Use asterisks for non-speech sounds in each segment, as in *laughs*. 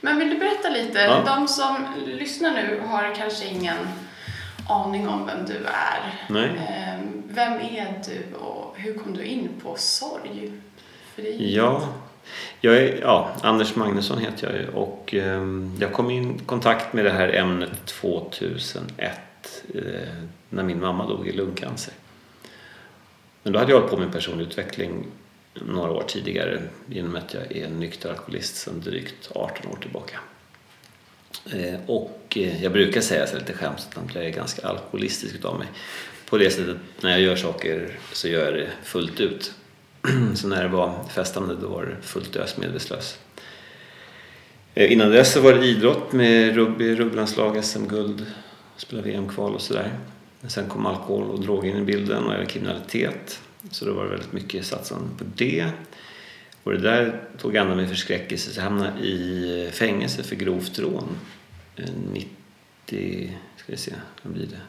Men vill du berätta lite? Ja. De som lyssnar nu har kanske ingen aning om vem du är. Nej. Ehm, Vem är du och hur kom du in på sorg? Ja, jag är, ja, Anders Magnusson heter jag ju och ehm, jag kom in i kontakt med det här ämnet 2001 eh, när min mamma dog i lungcancer. Men då hade jag hållit på med personlig utveckling några år tidigare genom att jag är nykter alkoholist sedan drygt 18 år tillbaka. Eh, och eh, jag brukar säga så lite skämtsamt att jag är ganska alkoholistisk utav mig. På det sättet när jag gör saker så gör jag det fullt ut. *clears throat* Så när det var festande då var det fullt ös medvetslös. Eh, innan dess så var det idrott med rugby, rugglandslag, SM-guld, spela VM-kval och sådär. Sen kom alkohol och droger in i bilden och även kriminalitet. Så då var det väldigt mycket satsande på det. Och det där tog andan med förskräckelse. Så jag hamnade i fängelse för grovt rån. Eh, 90, ska vi se, vad blir det?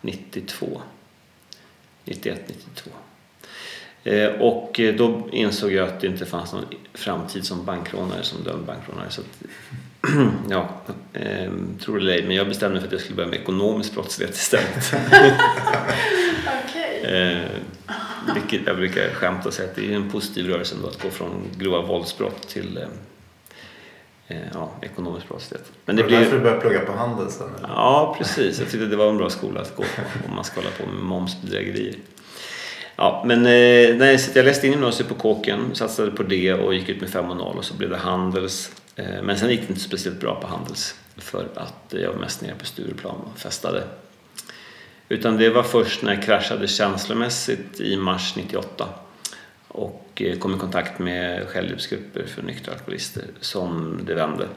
92. 91, 92. Eh, Och eh, då insåg jag att det inte fanns någon framtid som bankrånare, som dömd bankrånare. Så att, *clears throat* ja, eh, tror det eller ej, men jag bestämde mig för att jag skulle börja med ekonomisk brottslighet istället. *laughs* Okej. Eh, vilket jag brukar skämta och säga att det är en positiv rörelse ändå att gå från grova våldsbrott till eh, eh, ja, ekonomisk brottslighet. Men det det var därför blir... du började plugga på handel sen? eller? Ja, precis. Jag tyckte det var en bra skola att gå på om man ska hålla på med momsbedrägerier. Ja, men eh, nej, så jag läste in gymnasiet på Kåken, satsade på det och gick ut med 5 och 0 och så blev det Handels. Men sen gick det inte speciellt bra på Handels för att jag var mest nere på Stureplan och festade. Utan det var först när jag kraschade känslomässigt i mars 98 och eh, kom i kontakt med självhjälpsgrupper för nyktra alkoholister som det vände.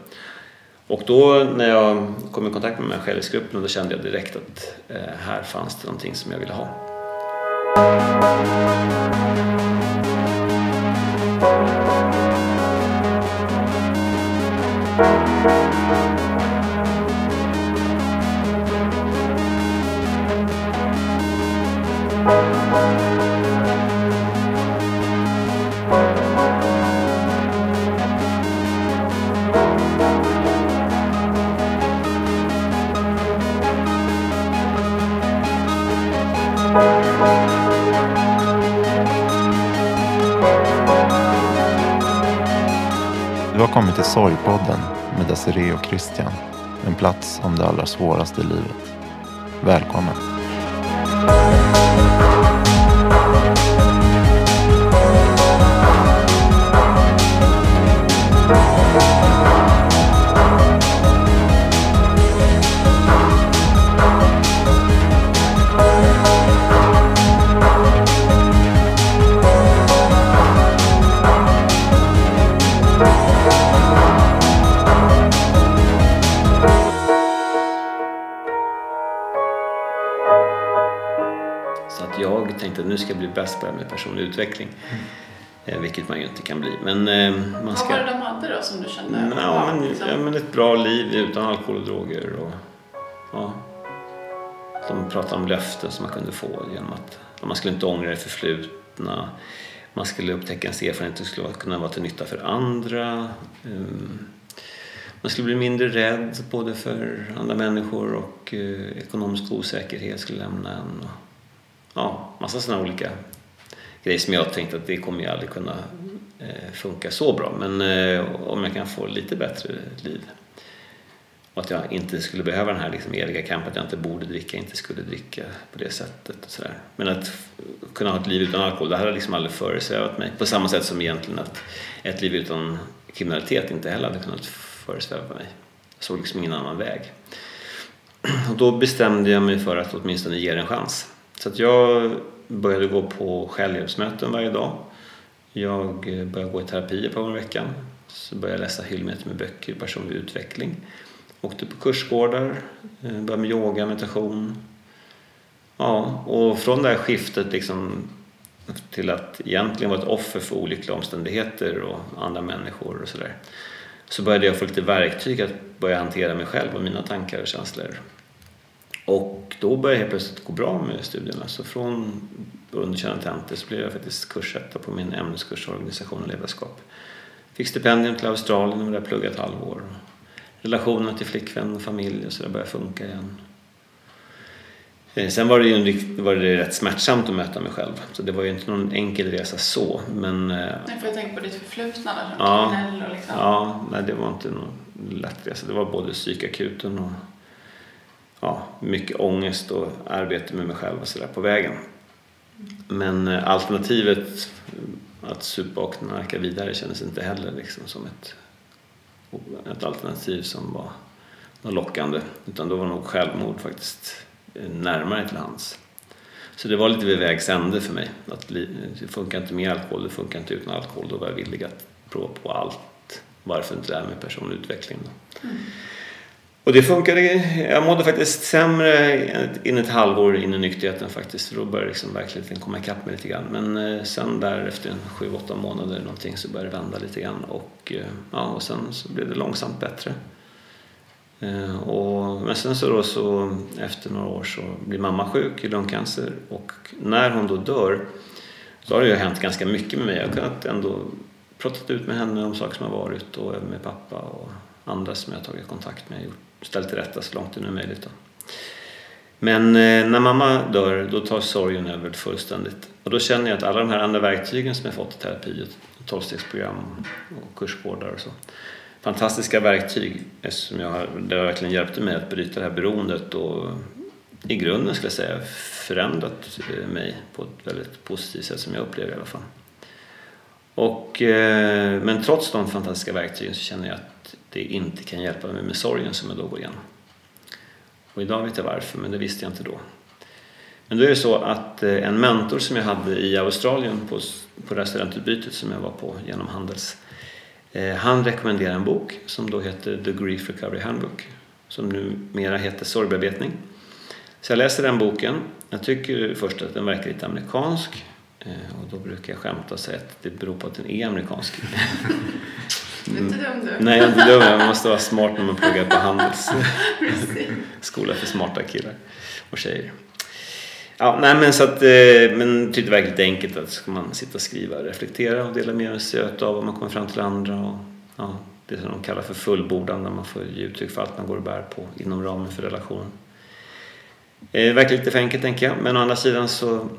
Och då när jag kom i kontakt med de här självhjälpsgrupperna då kände jag direkt att eh, här fanns det någonting som jag ville ha. Du har kommit till Sorgpodden med Desiree och Christian. En plats om det allra svåraste i livet. Välkommen! Personlig utveckling. Eh, vilket man ju inte kan bli. Men eh, man Vad ska... var det de hade då som du kände? Ja, var men, liksom- ja, men ett bra liv utan alkohol och droger. Och, ja. De pratade om löften som man kunde få genom att man skulle inte ångra det förflutna. Man skulle upptäcka ens erfarenhet och skulle kunna vara till nytta för andra. Ehm, Man skulle bli mindre rädd både för andra människor och eh, ekonomisk osäkerhet skulle lämna en. Ja, massa sådana olika grej som jag tänkte att det kommer ju aldrig kunna eh, funka så bra. Men eh, om jag kan få lite bättre liv. Och att jag inte skulle behöva den här liksom eviga kampen att jag inte borde dricka, inte skulle dricka på det sättet. Och sådär. Men att kunna ha ett liv utan alkohol, det här har liksom aldrig föresvävat mig. På samma sätt som egentligen att ett liv utan kriminalitet inte heller hade kunnat föresväva mig. Jag såg liksom ingen annan väg. Och då bestämde jag mig för att åtminstone ge det en chans. Så att jag började gå på självhjälpsmöten varje dag. Jag eh, började gå i terapi ett par gånger i veckan. Så började jag läsa hyllmeter med böcker i personlig utveckling. Åkte på kursgårdar, eh, började med yoga, meditation. Ja, och från det här skiftet liksom till att egentligen vara ett offer för olyckliga omständigheter och andra människor och sådär. Så började jag få lite verktyg att börja hantera mig själv och mina tankar och känslor. Och då började jag plötsligt gå bra med studierna. Så från underkända tentor så blev jag faktiskt kursetta på min ämneskurs organisation och ledarskap. fick stipendium till Australien och där pluggade ett halvår. Relationen till flickvän och familj och så där började funka igen. Eh, sen var det ju en, var det rätt smärtsamt att möta mig själv. Så det var ju inte någon enkel resa så. Men eh, Nej, för jag tänker på ditt förflutna där Ja. kriminell och liksom. ja, nej, det var inte någon lätt resa. Det var både psykakuten och ja, mycket ångest och arbete med mig själv och sådär på vägen. Men eh, alternativet att supa och knarka vidare kändes inte heller liksom som ett, ett alternativ som var något lockande. Utan då var nog självmord faktiskt eh, närmare till hands. Så det var lite vid vägs ände för mig. Att det funkar inte med alkohol, det funkar inte utan alkohol. Då var jag villig att prova på allt. Varför inte det här med personlig utveckling då? Mm. Och det funkade. Jag mådde faktiskt sämre in ett halvår in i nykterheten faktiskt. För då började liksom verkligheten komma ikapp mig lite grann. Men eh, sen där efter en sju, åtta månader någonting så började det vända lite grann. Och, eh, ja, och sen så blev det långsamt bättre. Eh, och, men sen så, då, så efter några år så blir mamma sjuk i lungcancer och när hon då dör så har det ju hänt ganska mycket med mig. Jag har kunnat ändå pratat ut med henne om saker som har varit och även med pappa och andra som jag har tagit kontakt med och ställt till rätta så långt det nu är möjligt. Då. Men eh, när mamma dör då tar sorgen över fullständigt och då känner jag att alla de här andra verktygen som jag fått i terapi, tolvstegsprogram och kursgårdar och så fantastiska verktyg som jag har, det har verkligen hjälpt mig att bryta det här beroendet och i grunden skulle jag säga förändrat eh, mig på ett väldigt positivt sätt som jag upplever i alla fall. Och, eh, men trots de fantastiska verktygen så känner jag att det inte kan hjälpa mig med sorgen som jag då går igenom. Och idag vet jag varför, men det visste jag inte då. Men då är det så att eh, en mentor som jag hade i Australien på, på det som jag var på genom Handels Eh, Han rekommenderade en bok som då heter The Grief Recovery Handbook som numera heter Sorgbearbetning. Så jag läser den boken. Jag tycker först att den verkar lite amerikansk eh, och då brukar jag skämta och säga att det beror på att den är amerikansk. *laughs* Du är inte dum du. Nej, jag är inte dum. Man måste vara smart när man pluggar på Handels *laughs* skola för smarta killar och tjejer. Ja, nej, men så att, eh, men tyckte det verkar lite enkelt att ska man sitta och skriva, reflektera och dela med sig av vad man kommer fram till andra. Och, ja, det som de kallar för fullbordan där man får ge uttryck för allt man går och bär på inom ramen för relationen. Eh, Det verkar lite för enkelt tänker jag, men å andra sidan så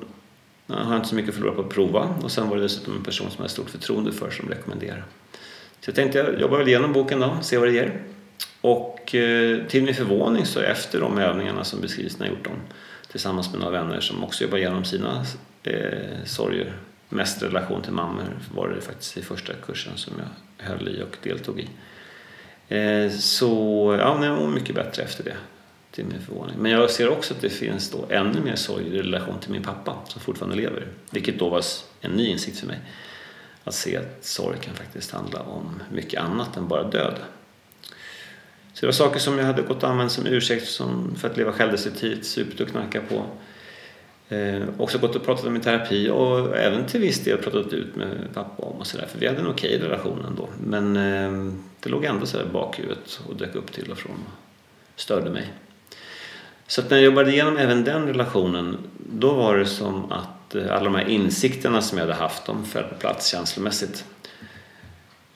har jag inte så mycket att förlora på att prova och sen var det dessutom en person som jag har stort förtroende för som rekommenderar. Så jag tänkte jag jobbar väl igenom boken då, se vad det ger. Och eh, till min förvåning så efter de övningarna som beskrivs när jag gjort dem tillsammans med några vänner som också jobbar igenom sina eh, sorger, mest relation till mammor var det faktiskt i första kursen som jag höll i och deltog i. Eh, så ja, jag mår mycket bättre efter det till min förvåning. Men jag ser också att det finns då ännu mer sorg i relation till min pappa som fortfarande lever. Vilket då var en ny insikt för mig. Att se att sorg kan faktiskt handla om mycket annat än bara död. Så det var saker som jag hade gått och använt som ursäkt som för att leva självdestruktivt, supit och knacka på. Eh, också gått och pratat om i terapi och även till viss del pratat ut med pappa om och sådär. För vi hade en okej okay relation ändå. Men eh, det låg ändå sådär i bakhuvudet och dök upp till och från och störde mig. Så att när jag jobbade igenom även den relationen då var det som att eh, alla de här insikterna som jag hade haft de föll på plats känslomässigt.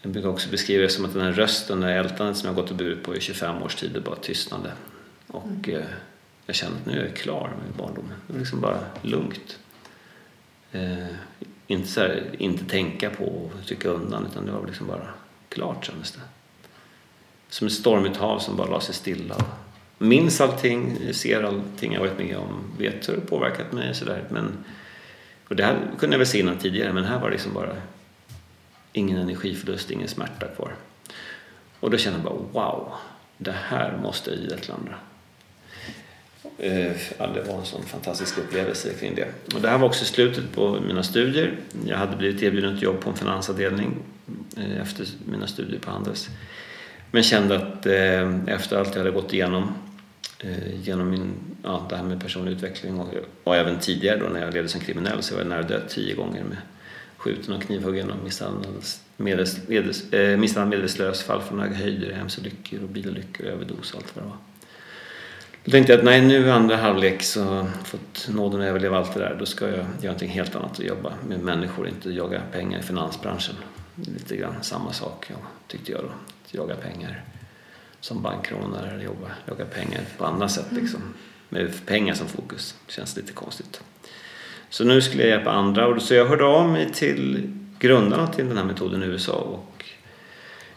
Jag brukar också beskriva det som att den här rösten, det här ältandet som jag gått och burit på i 25 års tid, det bara tystnade. Och eh, jag kände att nu är jag klar med barndomen. Det var liksom bara lugnt. Eh, inte, så här, inte tänka på och tycka undan, utan det var liksom bara klart kändes det. Som ett stormigt hav som bara la sig stilla. Minns allting, ser allting jag varit med om, vet hur det påverkat mig och sådär. Men, och det här kunde jag väl se innan tidigare, men här var det liksom bara ingen energiförlust, ingen smärta kvar. Och då kände jag bara wow, det här måste jag ge till andra. Eh, ja, det var en sån fantastisk upplevelse kring det. Och det här var också slutet på mina studier. Jag hade blivit erbjuden ett jobb på en finansavdelning eh, efter mina studier på Handels. Men kände att eh, efter allt jag hade gått igenom Eh, genom min, ja, det här med personlig utveckling och, och även tidigare då när jag levde som kriminell så var jag nära död tio gånger med skjuten och knivhuggen och misshandlad eh, medvetslös, fall från höga höjder, hemsolyckor och bilolyckor, överdos och allt vad det var. Då tänkte jag att nej, nu andra halvlek så fått nåden att överleva allt det där. Då ska jag göra någonting helt annat och jobba med människor, inte jaga pengar i finansbranschen. lite grann samma sak ja, tyckte jag då. Att jaga pengar som bankrånare eller jobba, jaga pengar på andra sätt liksom. Med pengar som fokus. Det känns lite konstigt. Så nu skulle jag hjälpa andra och så jag hörde av mig till grundarna till den här metoden i USA och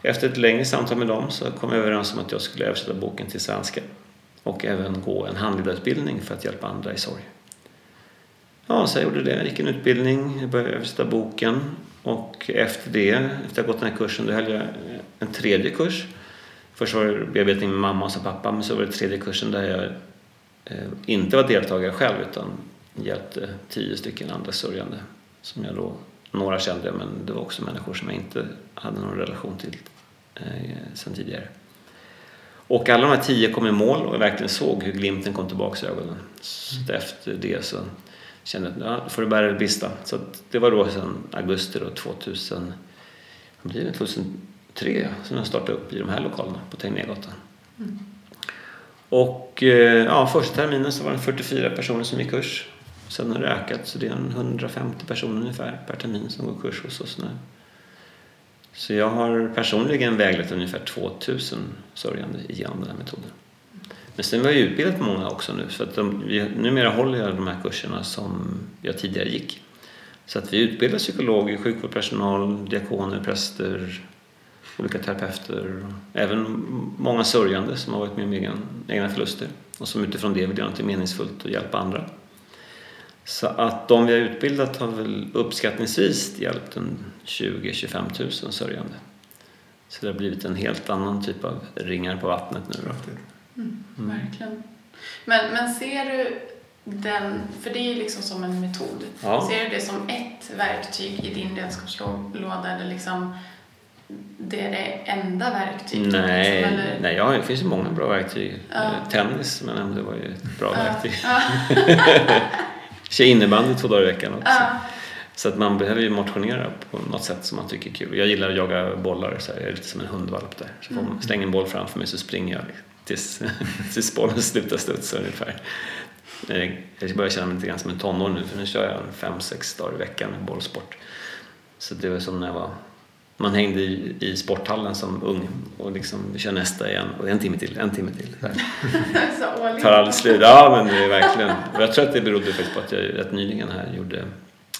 efter ett längre samtal med dem så kom jag överens om att jag skulle översätta boken till svenska och även gå en handledarutbildning för att hjälpa andra i sorg. Ja, så jag gjorde det. Jag gick en utbildning, jag började översätta boken och efter det, efter att ha gått den här kursen, då höll jag en tredje kurs. Först var det bearbetning med mamma och så pappa, men så var det tredje kursen där jag eh, inte var deltagare själv utan hjälpte tio stycken andra sörjande som jag då, några kände men det var också människor som jag inte hade någon relation till eh, sedan tidigare. Och alla de här tio kom i mål och jag verkligen såg hur glimten kom tillbaka i ögonen. Så efter det så kände jag att ja, får du bära det brista. Så det var då sedan augusti då, 2000, vad blir det, 2003 som jag startade upp i de här lokalerna på Tegnérgatan. Mm. Och eh, ja, första terminen så var det 44 personer som gick kurs. Sen har det ökat så det är 150 personer ungefär per termin som går kurs hos oss nu. Så jag har personligen väglett ungefär 2000 sörjande genom den här metoden. Men sen var jag utbildad på många också nu så att de, numera håller jag de här kurserna som jag tidigare gick. Så att vi utbildar psykologer, sjukvårdspersonal, diakoner, präster, olika terapeuter, även många sörjande som har varit med om egna förluster och som utifrån det vill göra något meningsfullt och hjälpa andra. Så att de vi har utbildat har väl uppskattningsvis hjälpt en 20-25 000 sörjande. Så det har blivit en helt annan typ av ringar på vattnet nu då. Mm, verkligen. Men, men ser du den, för det är liksom som en metod, ja. ser du det som ett verktyg i din redskapslåda eller liksom det är det enda verktyget? Nej, liksom, nej ja, det finns ju många bra verktyg. Ja. Eh, tennis, men det var ju ett bra ja. verktyg. Ja. *laughs* kör innebandy två dagar i veckan också. Ja. Så att man behöver ju motionera på något sätt som man tycker är kul. Jag gillar att jaga bollar, så jag är lite som en hundvalp där. Så får man mm. slänga en boll framför mig så springer jag tills, *laughs* tills bollen slutar studsa ungefär. Eh, jag börjar känna mig lite grann som en tonåring nu för nu kör jag fem, sex dagar i veckan bollsport. Så det var som när jag var man hängde i, i sporthallen som ung och liksom vi kör nästa igen och en timme till, en timme till. *laughs* Tar aldrig slut. Ja men det är verkligen. Och jag tror att det berodde faktiskt på att jag rätt nyligen här gjorde,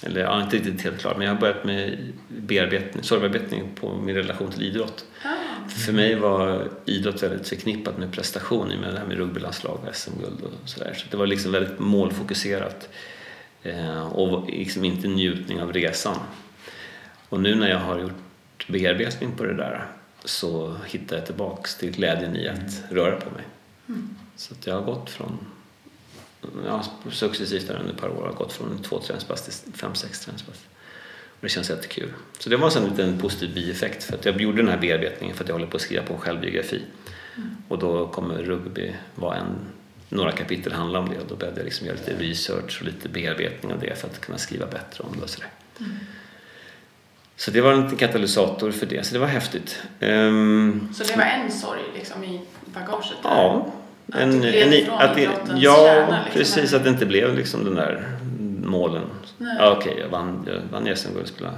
eller ja, inte riktigt helt klart, men jag har börjat med bearbetning, sorgbearbetning på min relation till idrott. Ah. För mig var idrott väldigt förknippat med prestation, med det här med rugbylandslag, SM-guld och sådär. Så det var liksom väldigt målfokuserat eh, och liksom inte njutning av resan. Och nu när jag har gjort bearbetning på det där så hittar jag tillbaks till glädjen i att mm. röra på mig. Mm. Så jag har gått från, ja, successivt där under ett par år, har gått från två träningspass till fem, sex träningspass. Och det känns jättekul. Så det var en liten positiv bieffekt för att jag gjorde den här bearbetningen för att jag håller på att skriva på en självbiografi. Mm. Och då kommer rugby vara en, några kapitel handla om det och då började jag liksom göra lite research och lite bearbetning av det för att kunna skriva bättre om det och sådär. Mm. Så det var en katalysator för det, så det var häftigt. Um, så det var en sorg liksom i bagaget? Där? Ja. Att en, blev en, att det, Ja, kärna, liksom, precis. Att det inte blev liksom den där målen. Ja, Okej, okay, jag vann, jag vann SM-guld, spelade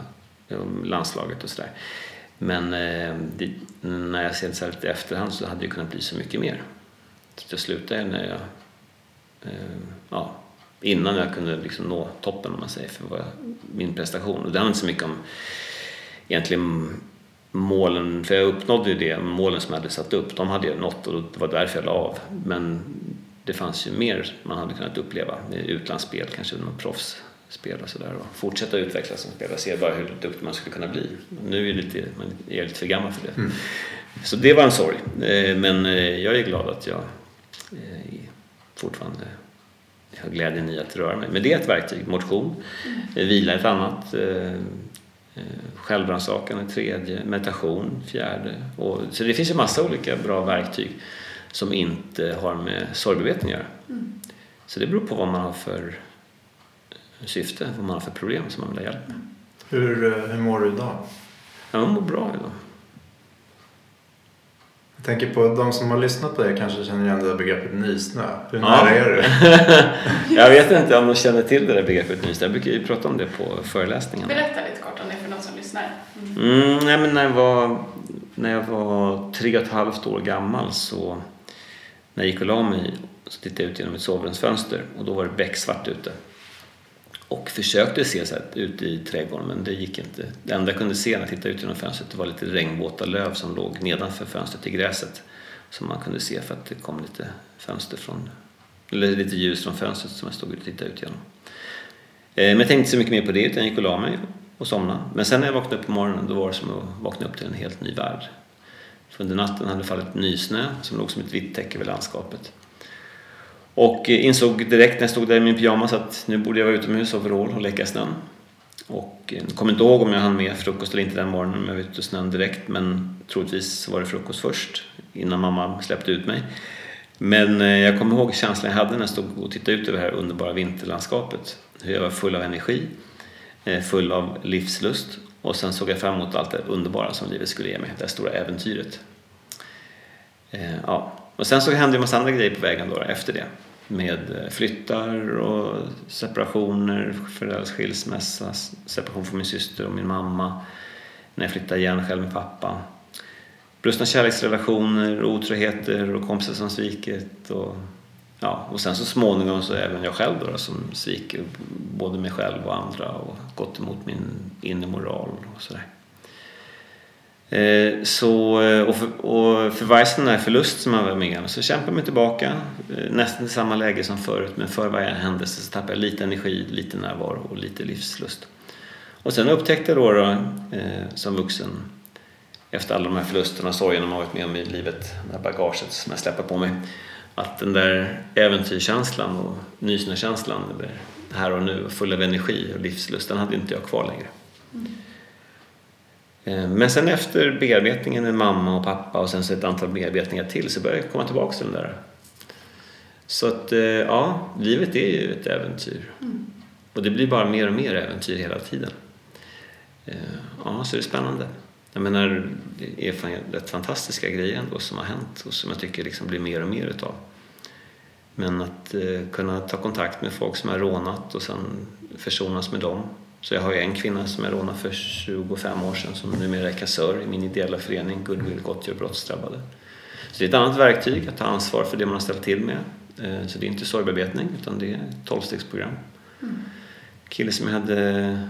landslaget och sådär. Men eh, det, när jag ser det så här lite efterhand så hade det kunnat bli så mycket mer. Så till slut när jag, eh, ja, innan jag kunde liksom nå toppen om man säger för vad min prestation. Och det handlar inte så mycket om egentligen målen, för jag uppnådde ju det, målen som jag hade satt upp, de hade jag nått och det var därför jag la av. Men det fanns ju mer man hade kunnat uppleva, utlandsspel, kanske någon proffsspel och sådär och fortsätta utvecklas som spelare, se bara hur duktig man skulle kunna bli. Nu är, lite, man är lite för gammal för det. Mm. Så det var en sorg, eh, men eh, jag är glad att jag eh, fortfarande har glädjen i att röra mig. Men det är ett verktyg, motion, mm. vila ett annat, självrannsakan är tredje, meditation fjärde. Och, så det finns ju massa olika bra verktyg som inte har med sorgbearbetning att göra. Mm. Så det beror på vad man har för syfte, vad man har för problem som man vill ha hjälp med. Hur, eh, hur mår du idag? Jag mår bra idag. Jag tänker på de som har lyssnat på det kanske känner igen det där begreppet nysnö. Hur ja. nära är du? *laughs* jag vet inte om de känner till det där begreppet nysnö. Jag brukar ju prata om det på föreläsningarna. Berätta lite kort om det för de som lyssnar. Mm. Nej, men när, jag var, när jag var tre och ett halvt år gammal så när jag gick och la mig så tittade jag ut genom ett sovrumsfönster och då var det becksvart ute. Och försökte se så här, ut i trädgården men det gick inte. Det enda jag kunde se när jag tittade ut genom fönstret var lite regnvåta löv som låg nedanför fönstret i gräset. Som man kunde se för att det kom lite fönster från, eller lite ljus från fönstret som jag stod och tittade ut genom. Eh, men jag tänkte inte så mycket mer på det utan jag gick och la mig och somnade. Men sen när jag vaknade upp på morgonen då var det som att vakna upp till en helt ny värld. För under natten hade det fallit nysnö som låg som ett vitt täcke över landskapet. Och eh, insåg direkt när jag stod där i min pyjamas att nu borde jag vara utomhus overall och leka i snön. Och eh, jag kommer inte ihåg om jag hann med frukost eller inte den morgonen, men jag var ute i snön direkt. Men troligtvis var det frukost först, innan mamma släppte ut mig. Men eh, jag kommer ihåg känslan jag hade när jag stod och tittade ut över det här underbara vinterlandskapet. Hur jag var full av energi Eh, full av livslust och sen såg jag fram emot allt det underbara som livet skulle ge mig, det stora äventyret. Eh, ja. Och sen så hände en massa andra grejer på vägen då, efter det med eh, flyttar och separationer, föräldrars skilsmässa, separation från min syster och min mamma när jag flyttade igen själv med pappa. Brustna kärleksrelationer, otroheter och kompisar som svikit och ja, och sen så småningom så även jag själv då, som sviker både mig själv och andra och gått emot min inre moral och sådär. Eh, så, eh, och, för, och för varje sån här förlust som jag var med om så kämpar jag mig tillbaka eh, nästan i samma läge som förut men för varje händelse så tappar jag lite energi, lite närvaro och lite livslust. Och sen upptäckte jag då, då eh, som vuxen efter alla de här förlusterna och sorgerna man varit med om i livet, det här bagaget som jag släpper på mig att den där äventyrskänslan och nysnökänslan här och nu, full av energi och livslust, den hade inte jag kvar längre. Mm. Men sen efter bearbetningen med mamma och pappa och sen så ett antal bearbetningar till så började jag komma tillbaka till den där. Så att eh, ja, livet är ju ett äventyr. Mm. Och det blir bara mer och mer äventyr hela tiden. Eh, ja, så det är spännande. Jag menar, det är rätt fantastiska grejer ändå som har hänt och som jag tycker liksom blir mer och mer utav. Men att eh, kunna ta kontakt med folk som är rånat och sen försonas med dem. Så jag har ju en kvinna som jag rånade för 25 år sedan som numera är kassör i min ideella förening Goodwill gottgör brottsdrabbade. Så det är ett annat verktyg att ta ansvar för det man har ställt till med. Eh, så det är inte sorgbearbetning utan det är ett tolvstegsprogram. Mm. kille som jag hade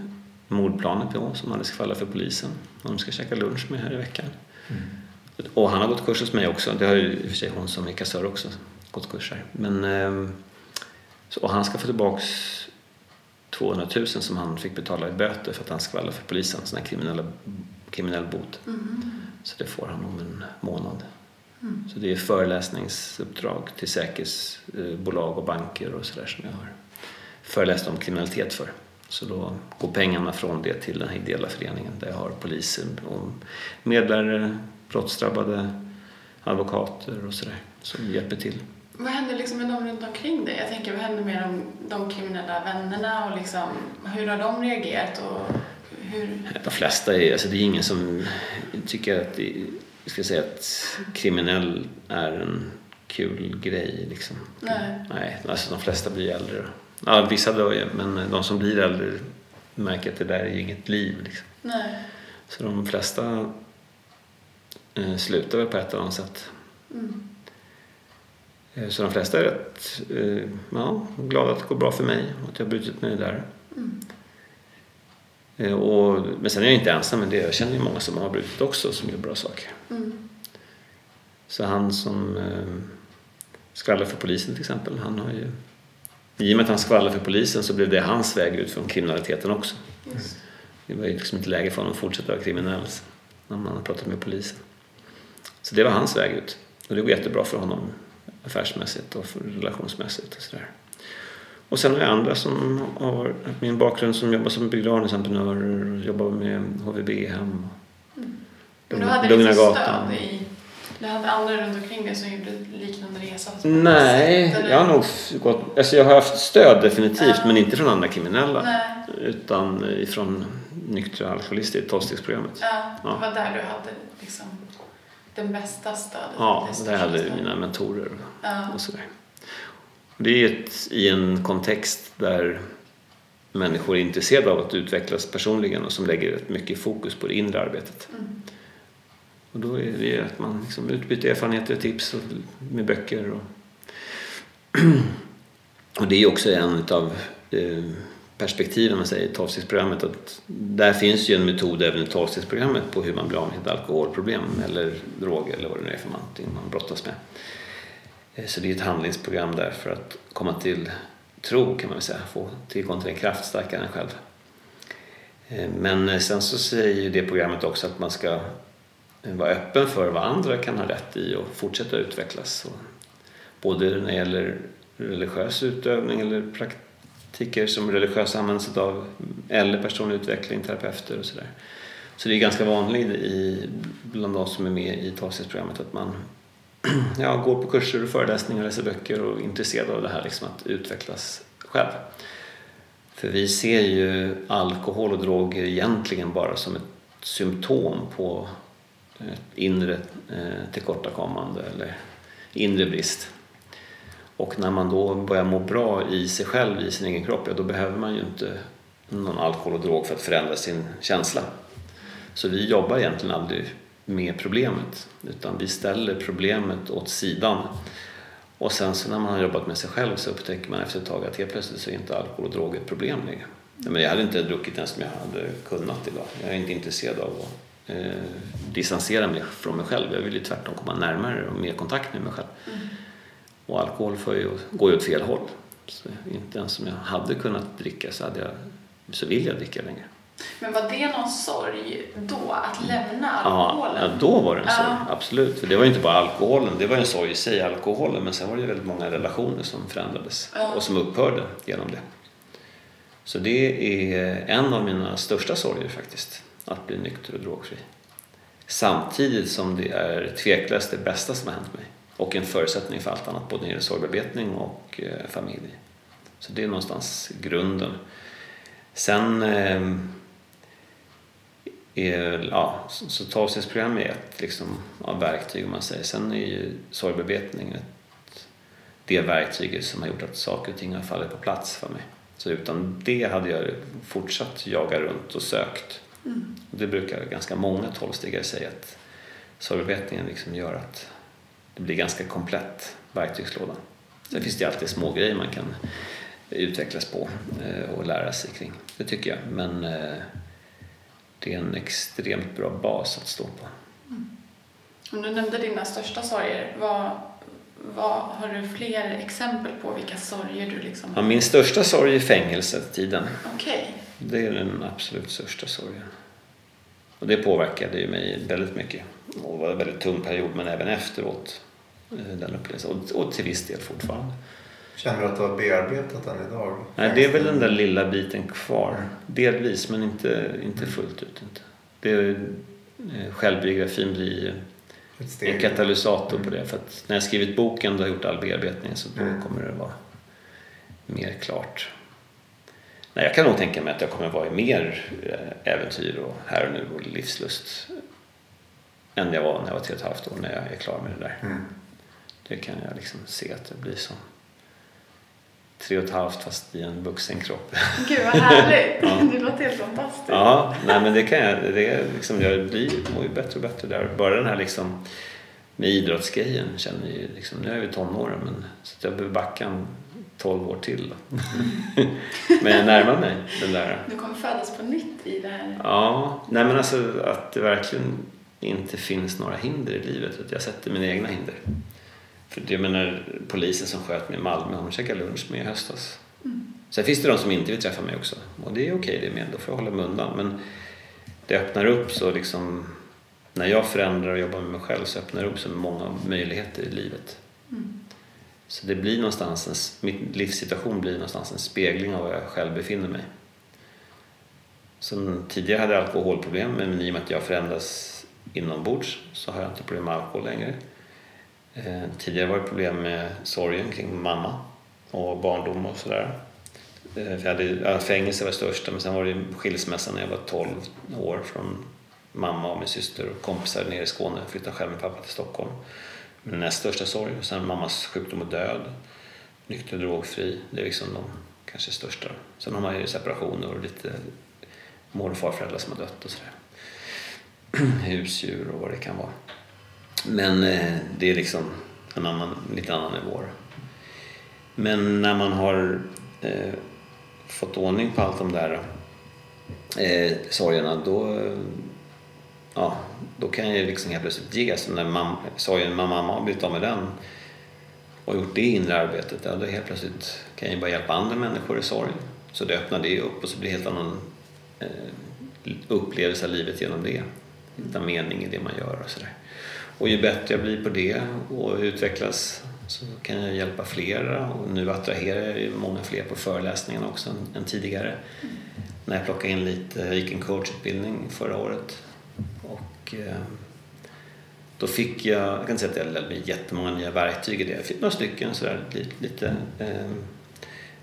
mordplaner på som hade skvallrat för polisen. Och de ska käka lunch med här i veckan. Mm. Och han har gått kurs hos mig också. Det har ju i och för sig hon som är kassör också gått kurser. Men, ehm, och han ska få tillbaks 200 000 som han fick betala i böter för att han skvallrade för polisen, sån här kriminella, kriminell bot. Mm. Så det får han om en månad. Mm. Så det är föreläsningsuppdrag till säkerhetsbolag och banker och sådär som jag har föreläst om kriminalitet för. Så då går pengarna från det till den här ideella föreningen där jag har poliser och medlare, brottsdrabbade, advokater och sådär som hjälper till. Vad händer liksom med dem runt omkring dig? Jag tänker, vad händer med de, de kriminella vännerna och liksom, hur har de reagerat? Och hur... De flesta är, alltså det är ingen som tycker att, det, ska säga att kriminell är en kul grej liksom. Nej. Nej, alltså de flesta blir äldre. Ja, vissa dör ju, men de som blir äldre märker att det där är inget liv liksom. Så de flesta eh, slutar väl på ett eller annat sätt. Mm. Eh, så de flesta är rätt eh, ja, glada att det går bra för mig och att jag har brutit mig där. Mm. Eh, och, men sen är jag inte ensam med det. Jag känner ju många som har brutit också som gör bra saker. Mm. Så han som eh, skvallrar för polisen till exempel, han har ju i och med att han skvallrade för polisen så blev det hans väg ut från kriminaliteten också. Yes. Det var ju liksom inte läge för honom att fortsätta vara kriminell när man har pratat med polisen. Så det var hans väg ut. Och det går jättebra för honom affärsmässigt och relationsmässigt och sådär. Och sen har jag andra som har min bakgrund som jobbar som begravningsentreprenörer och jobbar med HVB-hem. Mm. du hade lite stöd i, du hade andra runt omkring dig som gjorde liknande resa? Nej, jag har nog gått, alltså jag har haft stöd definitivt ja. men inte från andra kriminella. Nej. Utan ifrån nyktra alkoholister i tolvstegsprogrammet. Ja, det var där du hade liksom den bästa stödet? Ja, det hade stödet. mina mentorer ja. och sådär. Det är ett, i en kontext där människor är intresserade av att utvecklas personligen och som lägger mycket fokus på det inre arbetet. Mm. Och då är det att man liksom utbyter erfarenheter och tips och, med böcker. Och, *clears throat* och det är också en av eh, perspektiven man säger i tolvstegsprogrammet att där finns ju en metod även i tolvstegsprogrammet på hur man blir av med ett alkoholproblem eller droger eller vad det nu är för någonting man brottas med. Eh, så det är ett handlingsprogram där för att komma till tro kan man väl säga, få tillgång till en kraft starkare än själv. Eh, men eh, sen så säger ju det programmet också att man ska vara öppen för vad andra kan ha rätt i och fortsätta utvecklas. Både när det gäller religiös utövning eller praktiker som religiösa används av eller personlig utveckling, terapeuter och sådär. Så det är ganska vanligt i, bland oss som är med i talstödsprogrammet att man *clears throat* ja, går på kurser och föreläsningar, läser böcker och är intresserad av det här liksom att utvecklas själv. För vi ser ju alkohol och droger egentligen bara som ett symptom på ett inre eh, tillkortakommande eller inre brist. Och när man då börjar må bra i sig själv, i sin egen kropp, ja, då behöver man ju inte någon alkohol och drog för att förändra sin känsla. Så vi jobbar egentligen aldrig med problemet utan vi ställer problemet åt sidan. Och sen så när man har jobbat med sig själv så upptäcker man efter ett tag att helt plötsligt så är inte alkohol och droger ett problem längre. Men jag hade inte druckit ens om jag hade kunnat idag. Jag är inte intresserad av att eh, distansera mig från mig själv. Jag vill ju tvärtom komma närmare och mer kontakt med mig själv. Mm. Och alkohol får ju, går ju åt fel håll. Så inte ens om jag hade kunnat dricka så, hade jag, så vill jag dricka längre. Men var det någon sorg då, att lämna alkoholen? Ja, då var det en sorg, ja. absolut. För det var ju inte bara alkoholen, det var en sorg i sig, alkoholen, men sen var det väldigt många relationer som förändrades ja. och som upphörde genom det. Så det är en av mina största sorger faktiskt, att bli nykter och drogfri. Samtidigt som det är tveklöst det bästa som har hänt mig och en förutsättning för allt annat, både när det gäller sorgbearbetning och eh, familj. Så det är någonstans grunden. Sen eh, är, ja, så tolvstegsprogram är ett liksom, ja, verktyg om man säger. Sen är ju sorgbearbetning det verktyget som har gjort att saker och ting har fallit på plats för mig. Så utan det hade jag fortsatt jaga runt och sökt. Mm. Det brukar ganska många tolvstegare säga att sorgbearbetningen liksom gör att det blir ganska komplett verktygslåda. Sen finns det alltid små grejer man kan utvecklas på eh, och lära sig kring. Det tycker jag. Men eh, det är en extremt bra bas att stå på. Mm. Om du nämnde dina största sorger, vad, vad, har du fler exempel på vilka sorger du liksom... Ja, min största sorg är fängelsetiden. Okay. Det är den absolut största sorgen. Och det påverkade ju mig väldigt mycket. Och det var en väldigt tung period, men även efteråt. Eh, den upplevelsen. Och, och till viss del fortfarande. Känner du att du har bearbetat den idag? Nej, det är väl den där lilla biten kvar. Delvis, men inte, inte fullt ut. Inte. Det är, eh, självbiografin blir en katalysator på det. För att när jag skrivit boken och har gjort all bearbetning så då mm. kommer det vara mer klart. Nej, jag kan nog tänka mig att jag kommer vara i mer eh, äventyr och här och nu och livslust än jag var när jag var tre och ett halvt år när jag är klar med det där. Mm. Det kan jag liksom se att det blir så tre och ett halvt fast i en vuxen kropp. Gud vad härligt! *laughs* ja. Det låter helt fantastiskt. Ja, nej men det kan jag. Det är liksom, jag blir, mår ju bättre och bättre där. Bara den här liksom med idrottsgrejen känner ju liksom, nu är vi tonåren men så jag behöver backa en 12 år till då. *laughs* men jag närmar mig den där. Du kommer födas på nytt i det här. Ja, nej men alltså att det verkligen inte finns några hinder i livet. Att jag sätter mina egna hinder. För jag menar, polisen som sköt mig i Malmö, hon käkade lunch med i höstas. Mm. Sen finns det de som inte vill träffa mig också. Och det är okej det med, då får jag hålla mig undan. Men det öppnar upp så liksom, när jag förändrar och jobbar med mig själv så öppnar det upp så många möjligheter i livet. Mm. Så det blir någonstans, en, min livssituation blir någonstans en spegling av var jag själv befinner mig. Som tidigare hade jag alkoholproblem men i och med att jag förändras inombords så har jag inte problem med alkohol längre. Eh, tidigare var det problem med sorgen kring mamma och barndom och sådär. Eh, för jag hade, fängelse var det största men sen var det skilsmässa när jag var 12 år från mamma och min syster och kompisar nere i Skåne. Jag flyttade själv med pappa till Stockholm. Min näst största sorg och sen mammas sjukdom och död. Nykter och drogfri. Det är liksom de kanske största. Sen har man ju separationer och lite mor och farföräldrar som har dött och sådär. *clears throat* Husdjur och vad det kan vara. Men eh, det är liksom en annan, lite annan nivå. Men när man har eh, fått ordning på allt de där eh, sorgerna då, ja, då kan jag liksom helt plötsligt ge. Så när mam, sorgen med mamma har blivit av med den och gjort det inre arbetet, ja, då helt plötsligt kan jag bara hjälpa andra människor i sorg. Så det öppnar det upp och så blir det helt annan eh, upplevelse av livet genom det. Hitta mening i det man gör och sådär. Och ju bättre jag blir på det och utvecklas så kan jag hjälpa flera och nu attraherar jag ju många fler på föreläsningarna också än, tidigare. Mm. När jag plockade in lite, jag gick en coachutbildning förra året och eh, då fick jag, jag kan inte säga att jag lärde mig jättemånga nya verktyg i det. Jag fick några stycken sådär lite, lite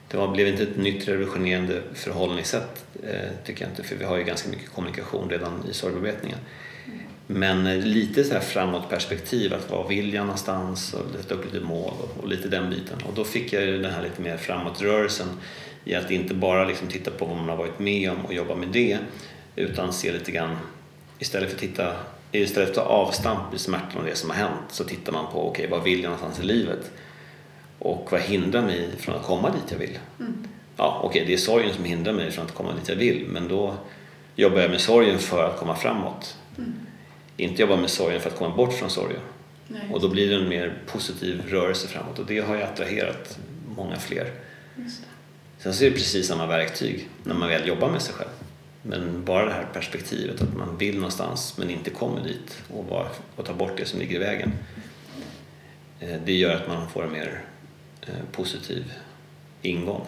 det var, blev inte ett nytt revolutionerande förhållningssätt eh, tycker jag inte för vi har ju ganska mycket kommunikation redan i sorgbearbetningen. Men eh, lite så här framåt perspektiv, att vad vill jag någonstans och sätta upp lite mål och, och, lite den biten. Och då fick jag ju den här lite mer framåtrörelsen i att inte bara liksom titta på vad man har varit med om och jobba med det utan se lite grann istället för att titta istället för att ta avstamp i smärtan och det som har hänt så tittar man på okej, okay, vad vill jag någonstans i livet? Och vad hindrar mig från att komma dit jag vill? Mm. Ja, okej, okay, det är sorgen som hindrar mig från att komma dit jag vill men då jobbar jag med sorgen för att komma framåt. Mm inte jobba med sorgen för att komma bort från sorgen. Och då blir det en mer positiv rörelse framåt och det har ju attraherat många fler. Sen så är det precis samma verktyg när man väl jobbar med sig själv. Men bara det här perspektivet att man vill någonstans men inte kommer dit och, bara, och tar bort det som ligger i vägen. Eh, det gör att man får en mer eh, positiv ingång.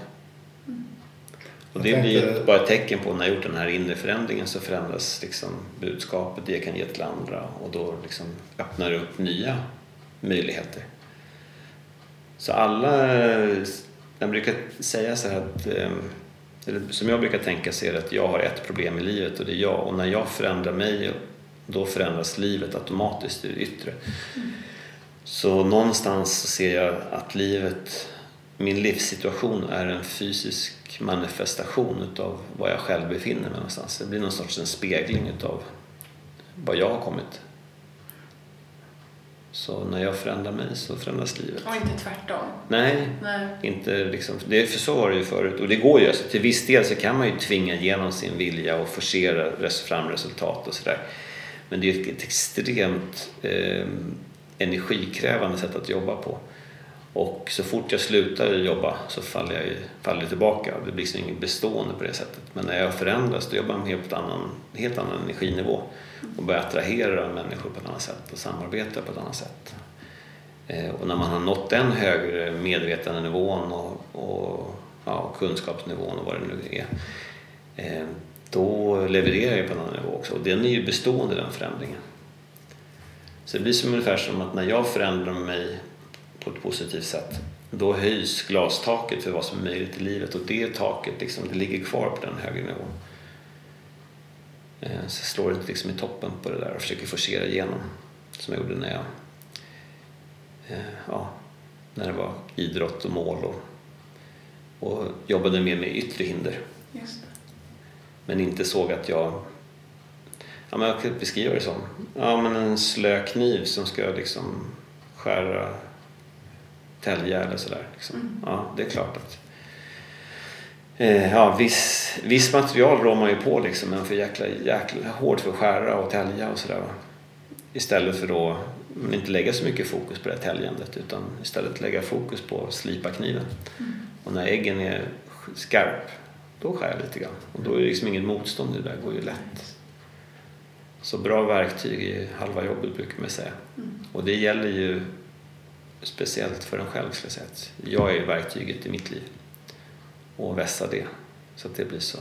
Och det tänkte... blir bara ett tecken på när jag gjort den här inre förändringen så förändras liksom budskapet det jag kan ge till andra och då liksom öppnar det upp nya möjligheter. Så alla, jag brukar säga så här att, ehm, eller som jag brukar tänka så är det att jag har ett problem i livet och det är jag och när jag förändrar mig då förändras livet automatiskt i det yttre. Mm. Så någonstans ser jag att livet, min livssituation är en fysisk manifestation utav var jag själv befinner mig någonstans. Det blir någon sorts en spegling utav var jag har kommit. Så när jag förändrar mig så förändras livet. Och inte tvärtom? Nej, Nej. Inte liksom, det, för så var det ju förut. Och det går ju. Alltså, till viss del så kan man ju tvinga igenom sin vilja och forcera fram resultat och sådär. Men det är ett extremt eh, energikrävande sätt att jobba på. Och så fort jag slutar jobba så faller jag, faller jag tillbaka. Det blir liksom inget bestående på det sättet. Men när jag förändras då jobbar jag med en annan, helt annan energinivå och börjar attrahera människor på ett annat sätt och samarbeta på ett annat sätt. Eh, och när man har nått den högre medvetandenivån och, och ja, kunskapsnivån och vad det nu är eh, då levererar jag på en annan nivå också och den är ju bestående den förändringen. Så det blir som ungefär som att när jag förändrar mig på ett positivt sätt då höjs glastaket för vad som är möjligt i livet och det taket liksom, det ligger kvar på den högre nivån. Eh, så jag slår inte liksom i toppen på det där och försöker forcera igenom som jag gjorde när jag eh, ja, när det var idrott och mål och, och jobbade mer med yttre hinder. Men inte såg att jag ja, men jag kan beskriva det som ja, men en slö kniv som ska liksom skära tälja eller sådär. Liksom. Mm. Ja, det är klart att eh, ja, viss, viss material rår man ju på liksom, men för jäkla, jäkla hårt för att skära och tälja och sådär. Istället för då men inte lägga så mycket fokus på det täljandet utan istället lägga fokus på att slipa kniven. Mm. Och när äggen är skarp då skär jag lite grann och då är det liksom inget motstånd, det där går ju lätt. Så bra verktyg är halva jobbet brukar man säga. Mm. Och det gäller ju speciellt för en själv ska jag säga. Att jag är verktyget i mitt liv och vässa det så att det blir så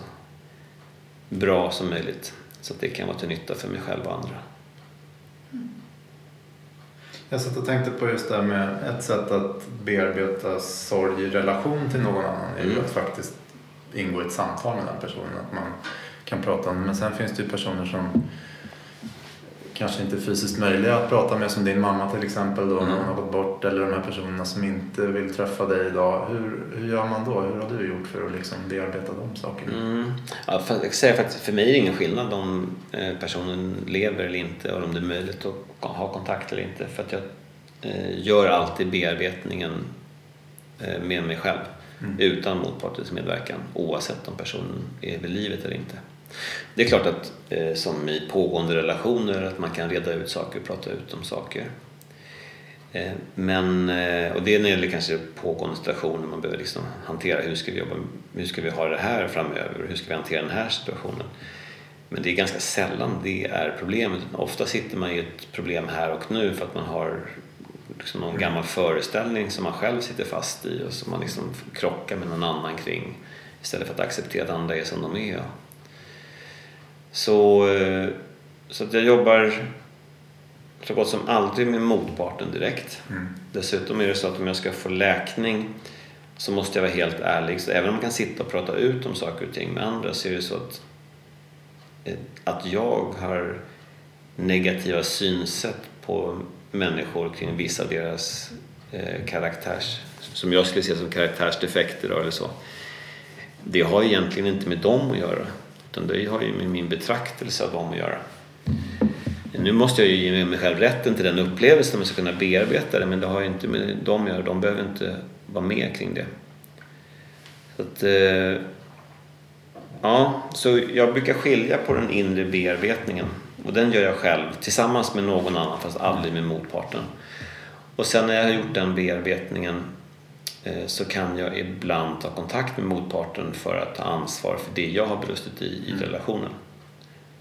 bra som möjligt så att det kan vara till nytta för mig själv och andra. Mm. Jag satt och tänkte på just det här med ett sätt att bearbeta sorg i relation till någon annan är ju mm. att faktiskt ingå i ett samtal med den personen. Att man kan prata om Men sen finns det ju personer som kanske inte fysiskt möjliga att prata med som din mamma till exempel då mm. när hon har gått bort eller de här personerna som inte vill träffa dig idag. Hur, hur gör man då? Hur har du gjort för att liksom bearbeta de sakerna? Mm. Ja, för, jag säger faktiskt, för mig är det ingen skillnad om eh, personen lever eller inte och om det är möjligt att ha kontakt eller inte för att jag eh, gör alltid bearbetningen eh, med mig själv mm. utan motpartens medverkan oavsett om personen är vid livet eller inte. Det är klart att eh, som i pågående relationer att man kan reda ut saker och prata ut om saker. Eh, men, eh, och det när det gäller kanske pågående situationer man behöver liksom hantera hur ska vi jobba, hur ska vi ha det här framöver, hur ska vi hantera den här situationen. Men det är ganska sällan det är problemet. Ofta sitter man i ett problem här och nu för att man har liksom någon gammal föreställning som man själv sitter fast i och som man liksom krockar med någon annan kring istället för att acceptera att andra är som de är. Så, eh, så att jag jobbar så gott som aldrig med motparten direkt. Mm. Dessutom är det så att om jag ska få läkning så måste jag vara helt ärlig. Så även om man kan sitta och prata ut om saker och ting med andra så är det så att, eh, att jag har negativa synsätt på människor kring vissa av deras eh, karaktärs, som jag skulle se som karaktärsdefekter eller så. Det har egentligen inte med dem att göra utan det har ju med min betraktelse av dem att göra. Nu måste jag ju ge mig själv rätten till den upplevelsen om jag ska kunna bearbeta det men det har ju inte med dem att göra. De behöver inte vara med kring det. Så att, eh, ja, så jag brukar skilja på den inre bearbetningen och den gör jag själv tillsammans med någon annan fast aldrig med motparten. Och sen när jag har gjort den bearbetningen så kan jag ibland ta kontakt med motparten för att ta ansvar för det jag har brustit i i mm. relationen.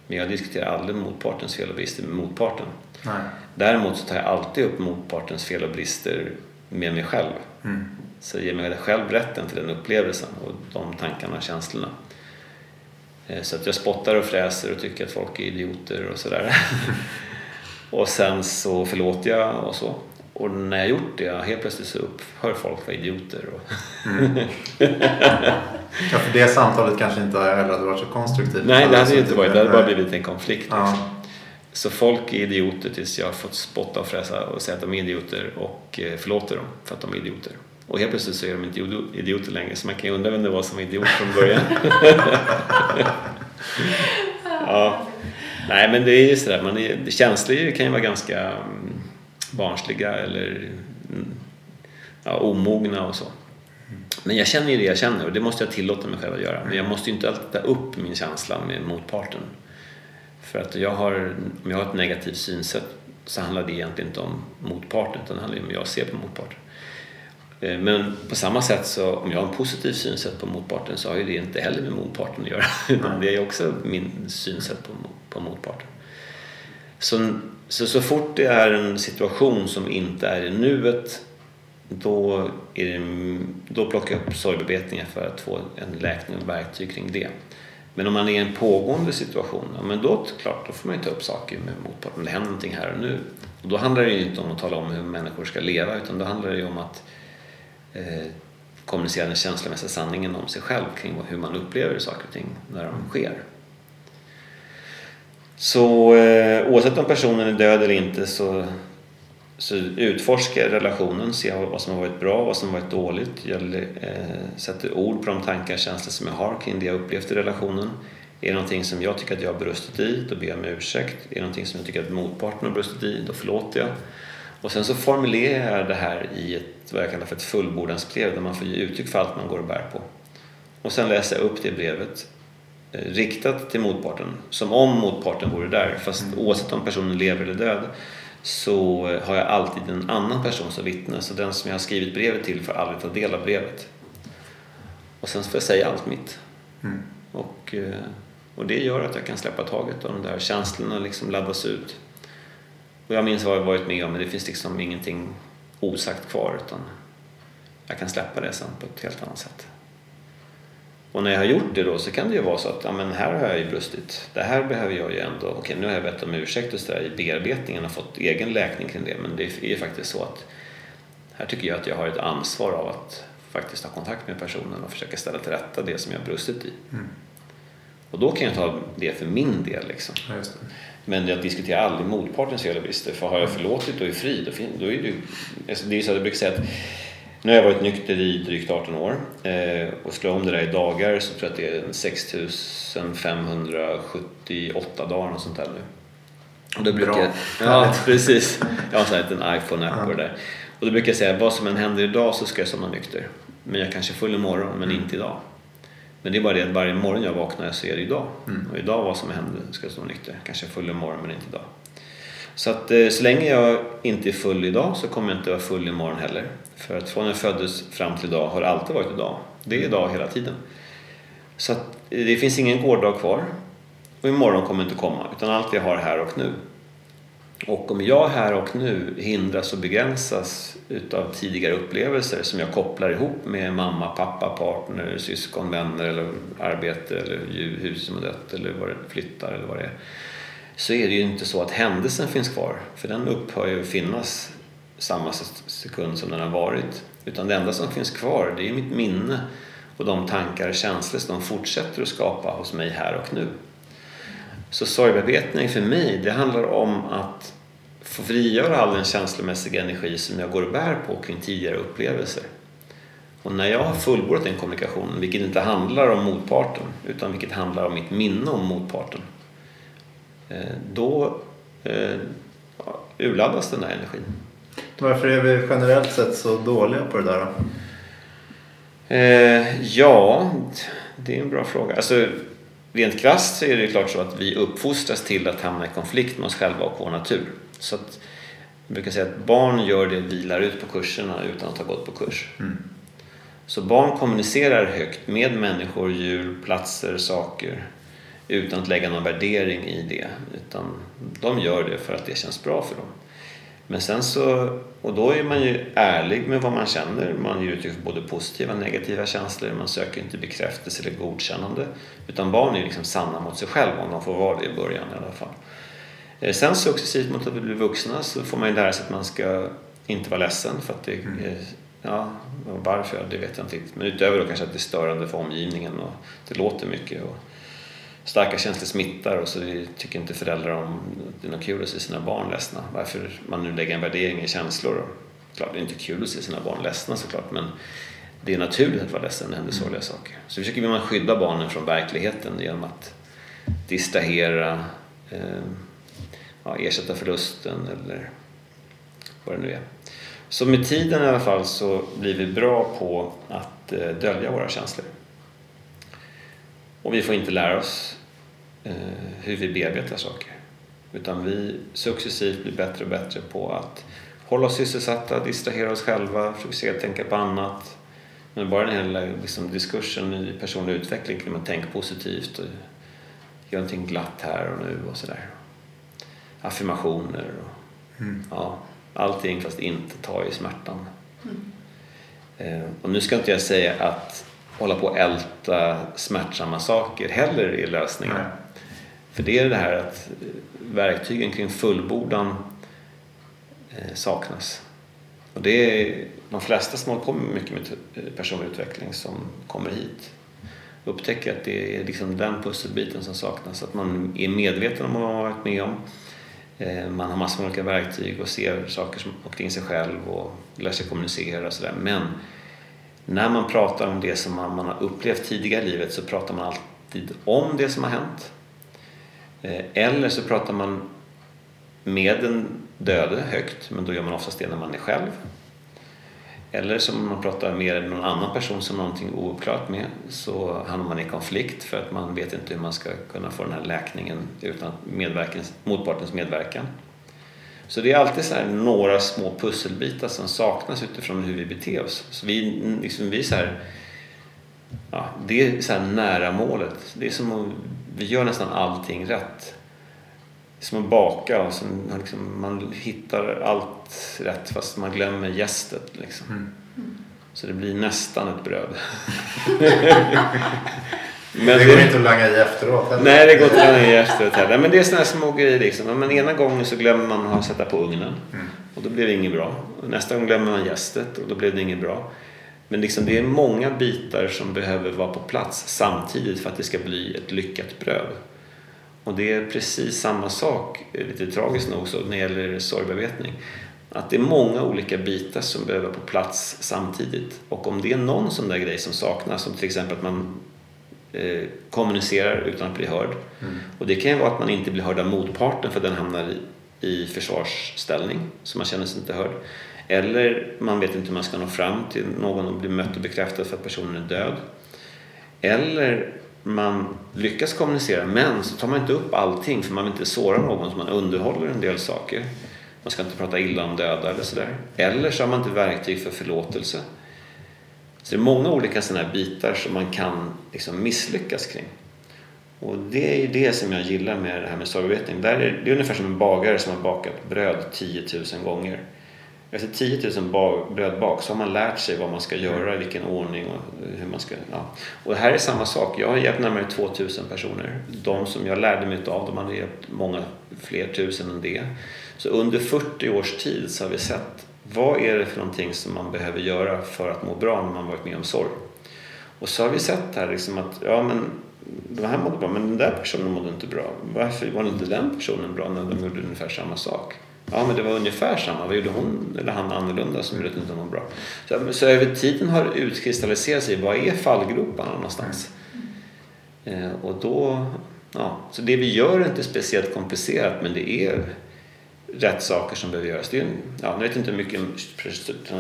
Men jag diskuterar aldrig motpartens fel och brister med motparten. Nej. Däremot så tar jag alltid upp motpartens fel och brister med mig själv. Mm. Så jag ger mig själv rätten till den upplevelsen och de tankarna och känslorna. Eh, så att jag spottar och fräser och tycker att folk är idioter och sådär. *laughs* och sen så förlåter jag och så. Och när jag gjort det, helt plötsligt så upphör folk vara idioter. Och mm. *laughs* ja, för det samtalet kanske inte heller hade varit så konstruktivt. Nej, det hade det inte varit. Det hade bara blivit en konflikt. Ja. Så folk är idioter tills jag har fått spotta och fräsa och säga att de är idioter och eh, förlåter dem för att de är idioter. Och helt plötsligt så är de inte idioter längre så man kan ju undra vem det var som var idiot från början. *laughs* *laughs* ja. Nej men det är ju sådär, man är, känslor kan ju vara ganska mm, barnsliga eller mm, ja, omogna och så. Men jag känner ju det jag känner och det måste jag tillåta mig själv att göra. Men jag måste ju inte alltid ta upp min känsla med motparten. För att jag har, om jag har ett negativt synsätt så handlar det egentligen inte om motparten utan det handlar om hur jag ser på motparten. Eh, men på samma sätt så om jag har en positiv synsätt på motparten så har ju det inte heller med motparten att göra. *laughs* Utan det är också min synsätt på, på motparten. Så, så, så fort det är en situation som inte är i nuet då, är det, då plockar jag upp sorgbearbetningar för att få en läkning och verktyg kring det. Men om man är i en pågående situation, ja, men då, klart, då får man ju ta upp saker med motparten. Det händer någonting här och nu. Och då handlar det ju inte om att tala om hur människor ska leva utan då handlar det ju om att eh, kommunicera den känslomässiga sanningen om sig själv kring hur man upplever saker och ting när de sker. Så eh, oavsett om personen är död eller inte så, så utforskar relationen, ser vad som har varit bra, vad som har varit dåligt. Jag eh, sätter ord på de tankar och känslor som jag har kring det jag upplevt i relationen. Är det någonting som jag tycker att jag har brustit i, då ber jag om ursäkt. Är det någonting som jag tycker att motparten har brustit i, då förlåter jag. Och sen så formulerar jag det här i ett, vad jag kallar för ett fullbordansbrev där man får ge uttryck för allt man går och bär på. Och sen läser jag upp det brevet riktat till motparten. Som om motparten vore där. Fast mm. oavsett om personen lever eller död så har jag alltid en annan person som vittne. Så den som jag har skrivit brevet till får aldrig ta del av brevet. Och sen får jag säga allt mitt. Mm. Och, eh, och det gör att jag kan släppa taget och de där känslorna liksom laddas ut. Och jag minns vad jag varit med om men det finns liksom ingenting osagt kvar utan jag kan släppa det sen på ett helt annat sätt. Och när jag har gjort det då så kan det ju vara så att ja, men här har jag ju brustit. Det här behöver jag ju ändå, okej nu har jag bett om ursäkt och sådär i bearbetningen och fått egen läkning kring det men det är ju faktiskt så att här tycker jag att jag har ett ansvar av att faktiskt ha kontakt med personen och försöka ställa till rätta det som jag har brustit i. Mm. Och då kan jag ta det för min del. Liksom. Ja, Men jag diskuterar aldrig motpartens fel och brister. För har jag förlåtit och är fri, då, är det alltså det är så att jag brukar säga att nu har jag varit nykter i drygt 18 år eh, och slår om det där i dagar så tror jag att det är 6578 dagar och sånt där nu. Och då brukar Bra. jag, ja, *laughs* precis. Jag har en sån här liten iPhone-app på det där. Och då brukar jag säga vad som än händer idag så ska jag somna nykter. Men jag kanske är full imorgon, men inte idag. Men det är bara det att varje morgon jag vaknar så är det idag. Och idag vad som händer ska jag stå nykter. Kanske full imorgon, men inte idag. Så att eh, så länge jag inte är full idag så kommer jag inte vara full imorgon heller. För att från jag föddes fram till idag har det alltid varit idag. Det är idag hela tiden. Så att eh, det finns ingen gårdag kvar. Och imorgon kommer inte komma, utan allt jag har här och nu. Och om jag här och nu hindras och begränsas utav tidigare upplevelser som jag kopplar ihop med mamma, pappa, partner, syskon, vänner eller arbete eller hus som har dött eller flyttar eller vad det är. Så är det ju inte så att händelsen finns kvar, för den upphör ju att finnas samma sekund som den har varit. Utan det enda som finns kvar det är mitt minne och de tankar och känslor som de fortsätter att skapa hos mig här och nu. Så sorgbearbetning för mig, det handlar om att få frigöra all den känslomässiga energi som jag går och bär på kring tidigare upplevelser. Och när jag har fullbordat den kommunikationen, vilket inte handlar om motparten, utan vilket handlar om mitt minne om motparten, då eh, urladdas den där energin. Varför är vi generellt sett så dåliga på det där då? Eh, ja, det är en bra fråga. Alltså, rent krasst så är det klart så att vi uppfostras till att hamna i konflikt med oss själva och vår natur. Så att, jag brukar säga att barn gör det vi lär ut på kurserna utan att ha gått på kurs. Mm. Så barn kommunicerar högt med människor, djur, platser, saker utan att lägga någon värdering i det. Utan de gör det för att det känns bra för dem. Men sen så, och då är man ju ärlig med vad man känner. Man ger uttryck för både positiva och negativa känslor. Man söker inte bekräftelse eller godkännande. Utan barn är liksom sanna mot sig själva om de får vara det i början i alla fall. Eh, Sen successivt mot att vi blir vuxna så får man ju lära sig att man ska inte vara ledsen för att det är, ja, och varför, det vet jag inte riktigt. Men utöver då kanske att det är störande för omgivningen och det låter mycket. Och starka känslor smittar och så tycker inte föräldrar om att det är något kul att se sina barn ledsna. Varför man nu lägger en värdering i känslor. Klart, det är inte kul att se sina barn ledsna såklart men det är naturligt att vara ledsen när det händer sorgliga saker. Så försöker man skydda barnen från verkligheten genom att distrahera, eh, ja, ersätta förlusten eller vad det nu är. Så med tiden i alla fall så blir vi bra på att eh, dölja våra känslor. Och vi får inte lära oss hur vi bearbetar saker. Utan vi successivt blir bättre och bättre på att hålla oss sysselsatta, distrahera oss själva, försöka tänka på annat. Men bara den hela liksom, diskursen i personlig utveckling kring att tänka positivt och göra någonting glatt här och nu och sådär. Affirmationer och Mm. ja, allting fast inte ta i smärtan. Eh, och nu ska inte jag säga att hålla på och älta smärtsamma saker heller är lösningen. Nej. För det är det här att eh, verktygen kring fullbordan eh, saknas. Och det är de flesta som håller på med mycket med eh, personlig utveckling som kommer hit upptäcker att det är liksom den pusselbiten som saknas. Att man är medveten om vad man har varit med om. Man har massor med olika verktyg och ser saker som, omkring sig själv och lär sig kommunicera och sådär. Men när man pratar om det som man, man har upplevt tidigare i livet så pratar man alltid om det som har hänt. Eh, eller så pratar man med den döde högt, men då gör man oftast det när man är själv. Eller som man pratar med någon annan person som någonting oklart med så hamnar man i konflikt för att man vet inte hur man ska kunna få den här läkningen utan medverkans, motpartens medverkan. Så det är alltid så här några små pusselbitar som saknas utifrån hur vi beter oss. Så vi, liksom, vi är så här, ja, det är så här nära målet. Det är som att vi gör nästan allting rätt. Det är som att baka och sen liksom, man hittar allt rätt fast man glömmer gästet. Liksom. Mm. Så det blir nästan ett bröd. *laughs* Men det går inte att langa i efteråt heller. Nej, det går inte att langa i efteråt heller. Men det är sådana små grejer liksom. Men ena gången så glömmer man att sätta på ugnen Mm. och då blir det inget bra. Nästa gång glömmer man gästet och då blev det inget bra. Men liksom det är många bitar som behöver vara på plats samtidigt för att det ska bli ett lyckat bröd. Och det är precis samma sak, lite tragiskt nog, när det gäller sorgbearbetning. Att det är många olika bitar som behöver vara på plats samtidigt. Och om det är någon sån där grej som saknas, som till exempel att man eh, kommunicerar utan att bli hörd. Mm. Och det kan ju vara att man inte blir hörd av motparten för den hamnar i, i försvarsställning, så man känner sig inte hörd. Eller man vet inte hur man ska nå fram till någon och bli mött och bekräftad för att personen är död. Eller man lyckas kommunicera men så tar man inte upp allting för man vill inte såra någon så man underhåller en del saker. Man ska inte prata illa om döda eller sådär. Eller så har man inte verktyg för förlåtelse. Så det är många olika sådana här bitar som man kan liksom misslyckas kring. Och det är ju det som jag gillar med det här med sorgbearbetning. Det är ungefär som en bagare som har bakat bröd 10 000 gånger. Efter 10 000 brödbak så har man lärt sig vad man ska göra, i vilken ordning och hur man ska... Ja. Och det här är samma sak. Jag har hjälpt närmare 2000 personer. De som jag lärde mig av, de hade hjälpt många fler tusen än det. Så under 40 års tid så har vi sett vad är det för någonting som man behöver göra för att må bra när man varit med om sorg. Och så har vi sett här liksom att ja, men de här mådde bra, men den där personen mådde inte bra. Varför var inte den personen bra när de gjorde ungefär samma sak? Ja, men det var ungefär samma. Vad gjorde hon eller han annorlunda som gjorde att det inte var bra? Så, så över tiden har det utkristalliserat sig. Vad är fallgroparna någonstans? Eh, och då, ja, så det vi gör är inte speciellt komplicerat men det är rätt saker som behöver göras. Det är, ja, jag vet inte hur mycket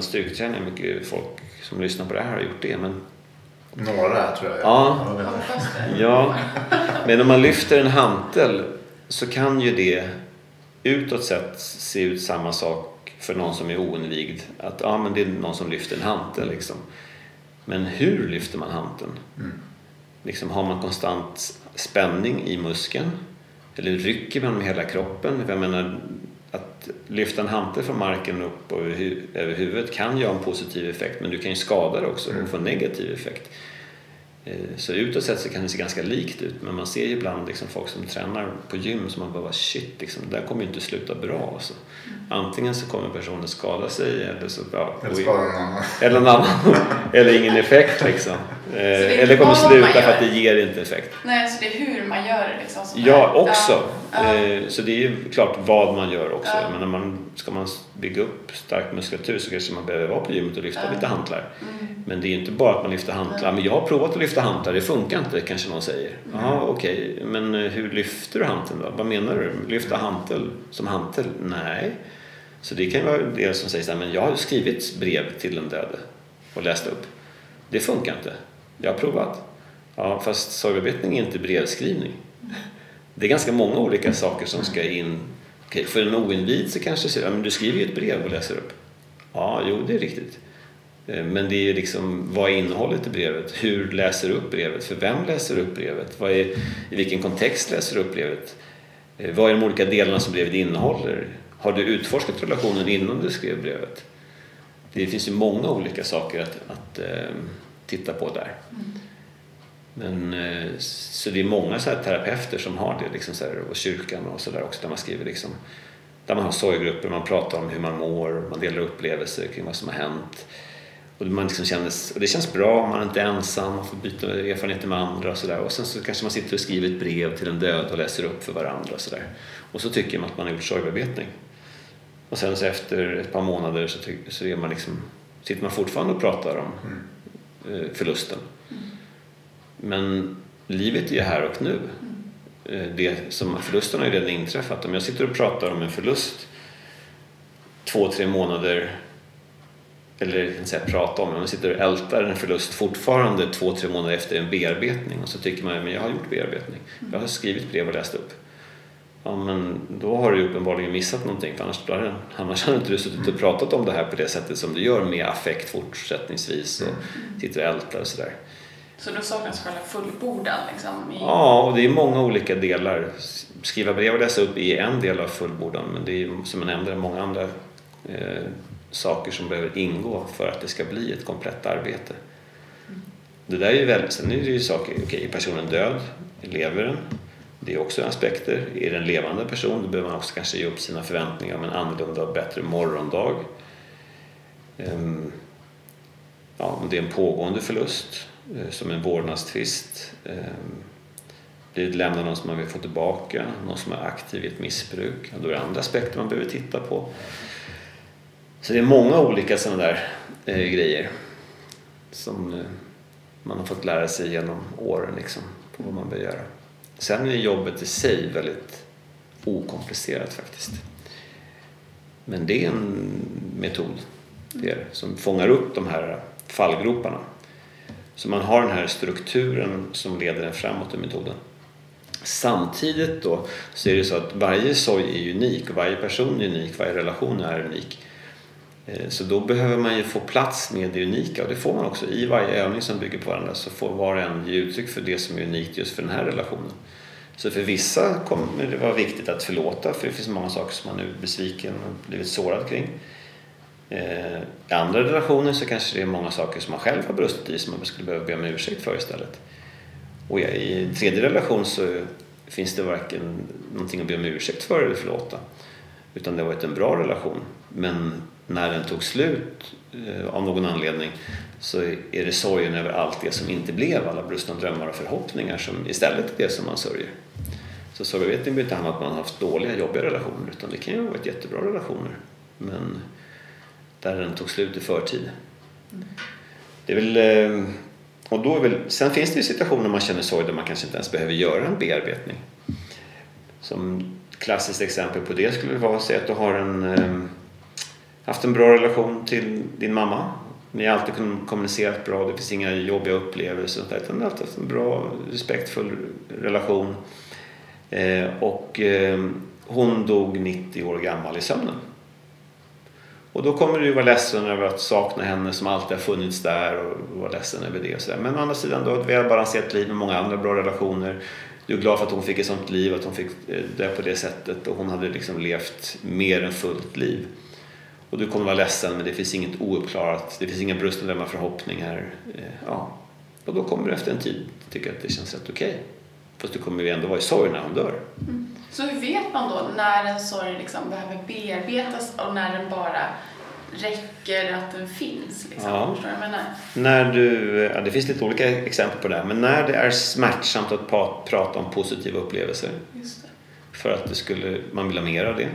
styrketräning, hur mycket folk som lyssnar på det här har gjort det. Men... Några tror jag. Ja, ja, men om man lyfter en hantel så kan ju det utåt sett se ut samma sak för någon som är oinvigd. Att ja, men det är någon som lyfter en hantel liksom. Men hur lyfter man hanteln? Mm. Liksom, har man konstant spänning i muskeln? Eller rycker man med hela kroppen? Jag menar, att lyfta en hantel från marken upp över huvudet kan ju ha en positiv effekt men du kan ju skada det också och mm. få negativ effekt. Eh, så utåt sett så kan det se ganska likt ut men man ser ju ibland liksom folk som tränar på gym som man bara shit, liksom, det där kommer ju inte sluta bra. Alltså. Antingen så kommer personen skada sig eller så ja, eller skada någon annan. Eller, någon annan. eller ingen effekt liksom. Eh, eller kommer sluta för att det ger inte effekt. Nej, så det är hur man gör det liksom. Ja, också. Ja. Eh, så det är ju klart vad man gör också. Ja. Men när man, ska man bygga upp stark muskulatur så kanske man behöver vara på gymmet och lyfta ja. lite hantlar. Mm. Men det är ju inte bara att man lyfter hantlar. Men jag har provat att lyfta hantlar, det funkar inte kanske någon säger. Mm. Ja, okej, okay. men eh, hur lyfter du hanteln då? Vad menar du? Lyfta hantel som hantel? Nej. Så det kan ju vara det som här, men jag har skrivit brev till den döde och läst upp. Det funkar inte. Jag har provat. Ja, fast sorgbearbetning är inte brevskrivning. Det är ganska många olika saker som ska in. Okej, för en oinvigd så kanske ja, men du skriver ju ett brev och läser upp. Ja, jo, det är riktigt. Eh, men det är ju liksom, vad är innehållet i brevet? Hur läser du upp brevet? För vem läser du upp brevet? Vad är, I vilken kontext läser du upp brevet? Eh, vad är de olika delarna som brevet innehåller? Har du utforskat relationen innan du skrev brevet? Det finns ju många olika saker att, att eh, titta på där. Men, eh, så det är många så här terapeuter som har det, liksom så här, och kyrkan och sådär också, där man skriver liksom, där man har sorggrupper, man pratar om hur man mår, man delar upplevelser kring vad som har hänt. Och, man liksom kändes, och det känns bra, man är inte ensam, man får byta erfarenheter med andra och sådär. Och sen så kanske man sitter och skriver ett brev till en död och läser upp för varandra och sådär. Och så tycker man att man har gjort sorgbearbetning. Och sen så efter ett par månader så, så är man liksom, sitter man fortfarande och pratar om mm Eh, förlusten. Men livet är ju här och nu. Eh, det som, förlusten har ju redan inträffat. Om jag sitter och pratar om en förlust två, tre månader eller jag kan säga prata om, men man sitter och ältar en förlust fortfarande två, tre månader efter en bearbetning och så tycker man att jag har gjort bearbetning. Jag har skrivit brev och läst upp. Ja, men då har du uppenbarligen missat någonting för annars, annars hade inte du suttit och pratat om det här på det sättet som du gör med affekt fortsättningsvis och mm. sitter och ältar och sådär. Så då saknas själva fullbordan? Liksom, i... Ja, och det är många olika delar. Skriva brev och läsa upp är en del av fullbordan men det är som jag nämnde många andra eh, saker som behöver ingå för att det ska bli ett komplett arbete. Mm. Det där är ju väldigt, sen är det ju saker, okej, okay, är personen död? Lever den? Det är också aspekter. Är det en levande person då behöver man också kanske ge upp sina förväntningar om en annorlunda och bättre morgondag. Ehm, ja, om det är en pågående förlust, eh, som en vårdnadstvist, ehm, blivit lämnad någon som man vill få tillbaka, någon som är aktiv i ett missbruk. Då är det andra aspekter man behöver titta på. Så det är många olika sådana där eh, grejer som eh, man har fått lära sig genom åren liksom, på vad man bör göra. Sen är jobbet i sig väldigt okomplicerat faktiskt. Men det är en metod det är, som fångar upp de här fallgroparna. Så man har den här strukturen som leder en framåt i metoden. Samtidigt då så är det så att varje sorg är unik och varje person är unik, varje relation är unik. Eh, så då behöver man ju få plats med det unika och det får man också. I varje övning som bygger på varandra så får var och en ge uttryck för det som är unikt just för den här relationen. Så för vissa kommer det vara viktigt att förlåta för det finns många saker som man är besviken och blivit sårad kring. Eh, I andra relationer så kanske det är många saker som man själv har brustit i som man skulle behöva be om ursäkt för istället. Och i en tredje relation så finns det varken någonting att be om ursäkt för eller förlåta. Utan det har varit en bra relation. Men när den tog slut eh, av någon anledning så är det sorgen över allt det som inte blev, alla brustna drömmar och förhoppningar som istället är det som man sörjer. Så sorgevetning behöver inte handla om att man har haft dåliga, jobbiga relationer utan det kan ju ha varit jättebra relationer. Men där den tog slut i förtid. Det är väl, eh, och då är väl, sen finns det ju situationer när man känner sorg där man kanske inte ens behöver göra en bearbetning. Som klassiskt exempel på det skulle vara att du har en, eh, haft en bra relation till din mamma. Ni har alltid kommunicerat bra, det finns inga jobbiga upplevelser utan ni har alltid haft en bra, respektfull relation. Eh, och eh, hon dog 90 år gammal i sömnen. Och då kommer du vara ledsen över att sakna henne som alltid har funnits där och vara ledsen över det. Och så där. Men å andra sidan, du har ett välbalanserat liv med många andra bra relationer. Du är glad för att hon fick ett sånt liv, att hon fick eh, det på det sättet och hon hade liksom levt mer än fullt liv. Och du kommer vara ledsen men det finns inget ouppklarat, det finns inga brustna drömmar förhoppningar. Eh, ja. Och då kommer du efter en tid tycka att det känns rätt okej. Okay. Fast du kommer ju ändå vara i sorg när hon dör. Mm. Så hur vet man då när en sorg liksom behöver bearbetas och när den bara räcker att den finns? Liksom? Ja. Förstår du menar? När du, ja, det finns lite olika exempel på det här, men när det är smärtsamt att prata om positiva upplevelser för att det skulle, man vill ha mer av det.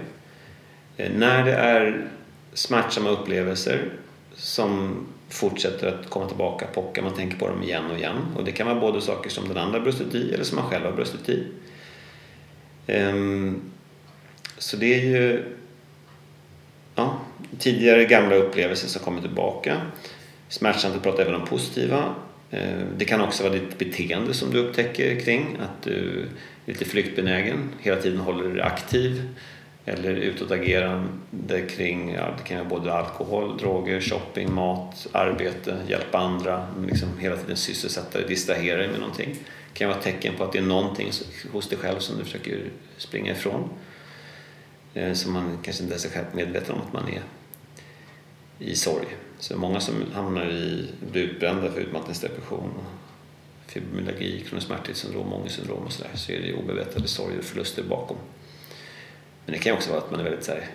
Eh, när det är smärtsamma upplevelser som fortsätter att komma tillbaka, pocka, man tänker på dem igen och igen. Och det kan vara både saker som den andra brustit i eller som man själv har brustit i. Um, så det är ju ja, tidigare gamla upplevelser som kommer tillbaka. Smärtsamt att prata även om positiva. Uh, det kan också vara ditt beteende som du upptäcker kring, att du är lite flyktbenägen, hela tiden håller dig aktiv eller utåtagerande kring, ja, det kan vara både alkohol, droger, shopping, mat, arbete, hjälpa andra, liksom hela tiden sysselsätta dig, distrahera dig med någonting. Det kan vara ett tecken på att det är någonting hos dig själv som du försöker springa ifrån. Eh, som man kanske inte ens är själv medveten om att man är i sorg. Så många som hamnar i, blir utbrända för utmattningsdepression, fibromyalgi, kroniskt ångestsyndrom och sådär så är det obevetade sorger och förluster bakom. Men det kan också vara att man är väldigt så här,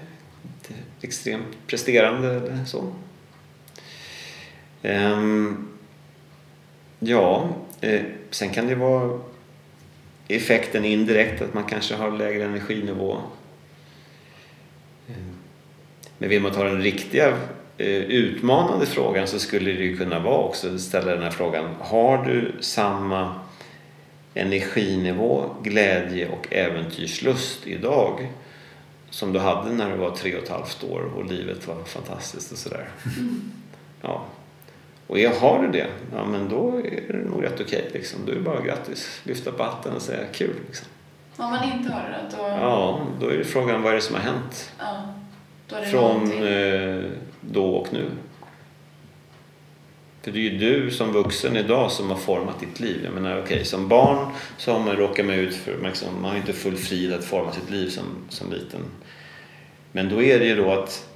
extremt presterande eller så. Um, ja, eh, sen kan det vara effekten indirekt att man kanske har lägre energinivå. Ehm, men vill man ta den riktiga eh, utmanande frågan så skulle det ju kunna vara också att ställa den här frågan. Har du samma energinivå, glädje och äventyrslust idag som du hade när du var tre och ett halvt år och livet var fantastiskt och sådär. Mm. *laughs* Ja. Och jag har du det, ja men då är det nog rätt okej. Liksom. Då är det bara grattis, lyfta på hatten och säga kul. Liksom. Om man inte har det då? Ja, då är det frågan vad är det som har hänt? Ja. Från eh, då och nu. För det är ju du som vuxen idag som har format ditt liv. Jag menar, okay, som barn så har man råkat med ut för, liksom, man har inte full frid att forma sitt liv som, som liten. Men då är det ju då att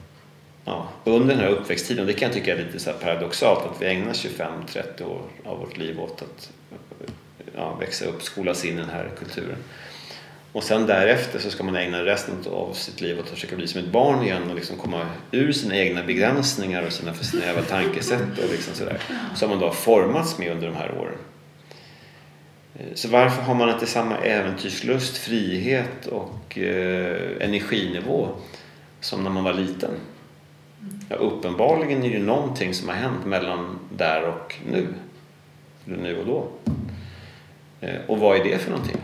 ja, under den här uppväxttiden, det kan jag tycka är lite så paradoxalt att vi ägnar 25-30 år av vårt liv åt att ja, växa upp, skolas in i den här kulturen. Och sen därefter så ska man ägna resten av sitt liv åt att försöka bli som ett barn igen och liksom komma ur sina egna begränsningar och sina för snäva tankesätt och liksom sådär. Som man då har formats med under de här åren. Eh, så varför har man inte samma äventyrslust, frihet och eh, energinivå som när man var liten? Ja, uppenbarligen är det ju någonting som har hänt mellan där och nu. Eller nu och då. Eh, och vad är det för någonting?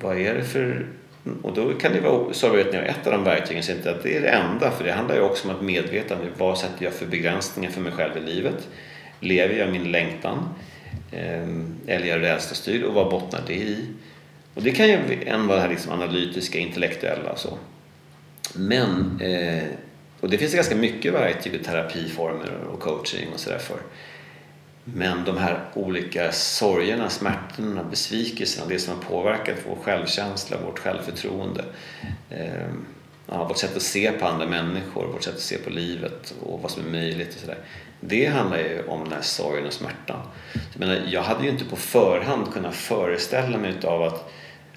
Vad är det för... Och då kan det vara sorgvetningar ett av de verktygen. Så inte att det är det enda, för det handlar ju också om att medveta vad sätter jag för begränsningar för mig själv i livet? Lever jag min längtan? Ehm, eller är jag rädslostyrd och vad bottnar det i? Och det kan ju en vara det här liksom analytiska, intellektuella och så. Men, eh, och det finns ganska mycket verktyg i terapiformer och coaching och sådär för. Men de här olika sorgerna, smärtorna, besvikelserna, det som har påverkat vår självkänsla, vårt självförtroende, eh, ja, vårt sätt att se på andra människor, vårt sätt att se på livet och vad som är möjligt och sådär. Det handlar ju om den här sorgen och smärtan. Jag, menar, jag hade ju inte på förhand kunnat föreställa mig utav att,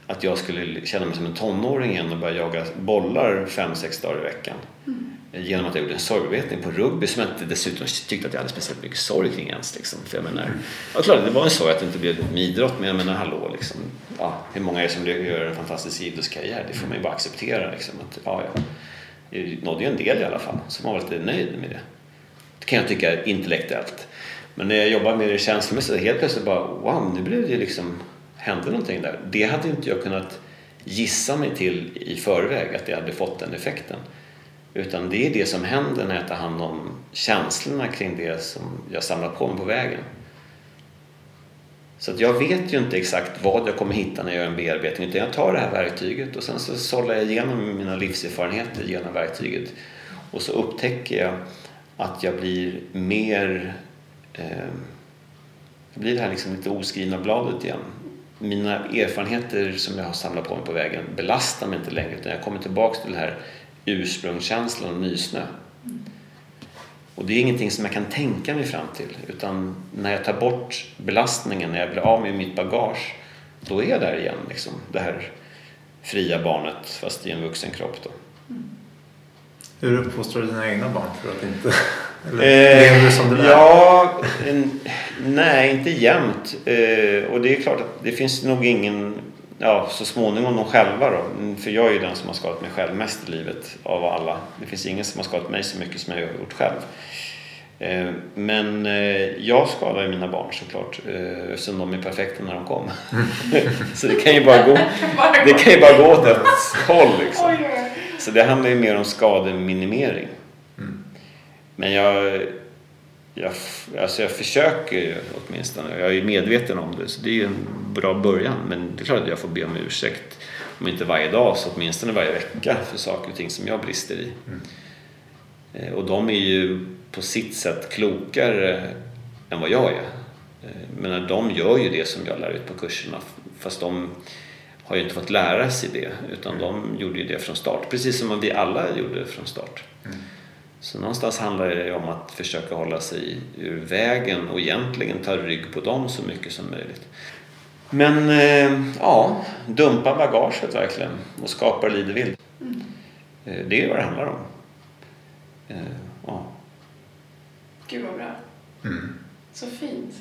att jag skulle känna mig som en tonåring igen och börja jaga bollar fem, sex dagar i veckan. Mm genom att jag gjorde en sorgbearbetning på rugby som jag inte dessutom tyckte att jag hade speciellt mycket sorg kring ens. Liksom. För jag menar, ja, klart, det var en sorg att det inte blev med idrott men jag menar hallå, liksom, ja, hur många är det som gör en fantastisk idrottskarriär? Det får man ju bara acceptera. Liksom, att, ja, ja. Jag nådde ju en del i alla fall, så man var lite nöjd med det. Det kan jag tycka intellektuellt. Men när jag jobbar med det känslomässigt, helt plötsligt bara wow, nu blev det liksom, hände någonting där. Det hade inte jag kunnat gissa mig till i förväg att det hade fått den effekten. Utan det är det som händer när jag tar hand om känslorna kring det som jag samlar på mig på vägen. Så att jag vet ju inte exakt vad jag kommer hitta när jag gör en bearbetning utan jag tar det här verktyget och sen så sållar jag igenom mina livserfarenheter genom verktyget och så upptäcker jag att jag blir mer eh, jag blir det här liksom lite oskrivna bladet igen. Mina erfarenheter som jag har samlat på mig på vägen belastar mig inte längre utan jag kommer tillbaks till det här ursprungskänslan och nysnö. Och det är ingenting som jag kan tänka mig fram till utan när jag tar bort belastningen, när jag blir av med mitt bagage då är jag där igen, liksom, det här fria barnet fast i en vuxen kropp. Då. Mm. Hur uppfostrar du dina egna barn för att inte... *laughs* Eller lever du som det där? Ja, en, nej inte jämt. Eh, och det är klart att det finns nog ingen ja, så småningom de själva då. För jag är ju den som har skadat mig själv mest i livet av alla. Det finns ingen som har skadat mig så mycket som jag har gjort själv. Eh, men eh, jag skadar ju mina barn såklart eh, eftersom de är perfekta när de kom. *laughs* så det kan ju *laughs* bara gå, det kan ju bara gå åt ett håll liksom. Så det handlar ju mer om skademinimering. Mm. Men jag jag, alltså jag försöker ju åtminstone. Jag är medveten om det, så det är ju en bra början. Men det är klart att jag får be om ursäkt, om inte varje dag så åtminstone varje vecka för saker och ting som jag brister i. Mm. Eh, och de är ju på sitt sätt klokare än vad jag är. Eh, men de gör ju det som jag lär ut på kurserna fast de har ju inte fått lära sig det utan de gjorde ju det från start precis som vi alla gjorde från start. Mm. Så någonstans handlar det om att försöka hålla sig ur vägen och egentligen ta rygg på dem så mycket som möjligt. Men eh, ja, dumpa bagaget verkligen och skapa lidevild. Mm. Eh, det är vad det handlar om. Eh, ja. Gud vad bra. Mm. Så fint.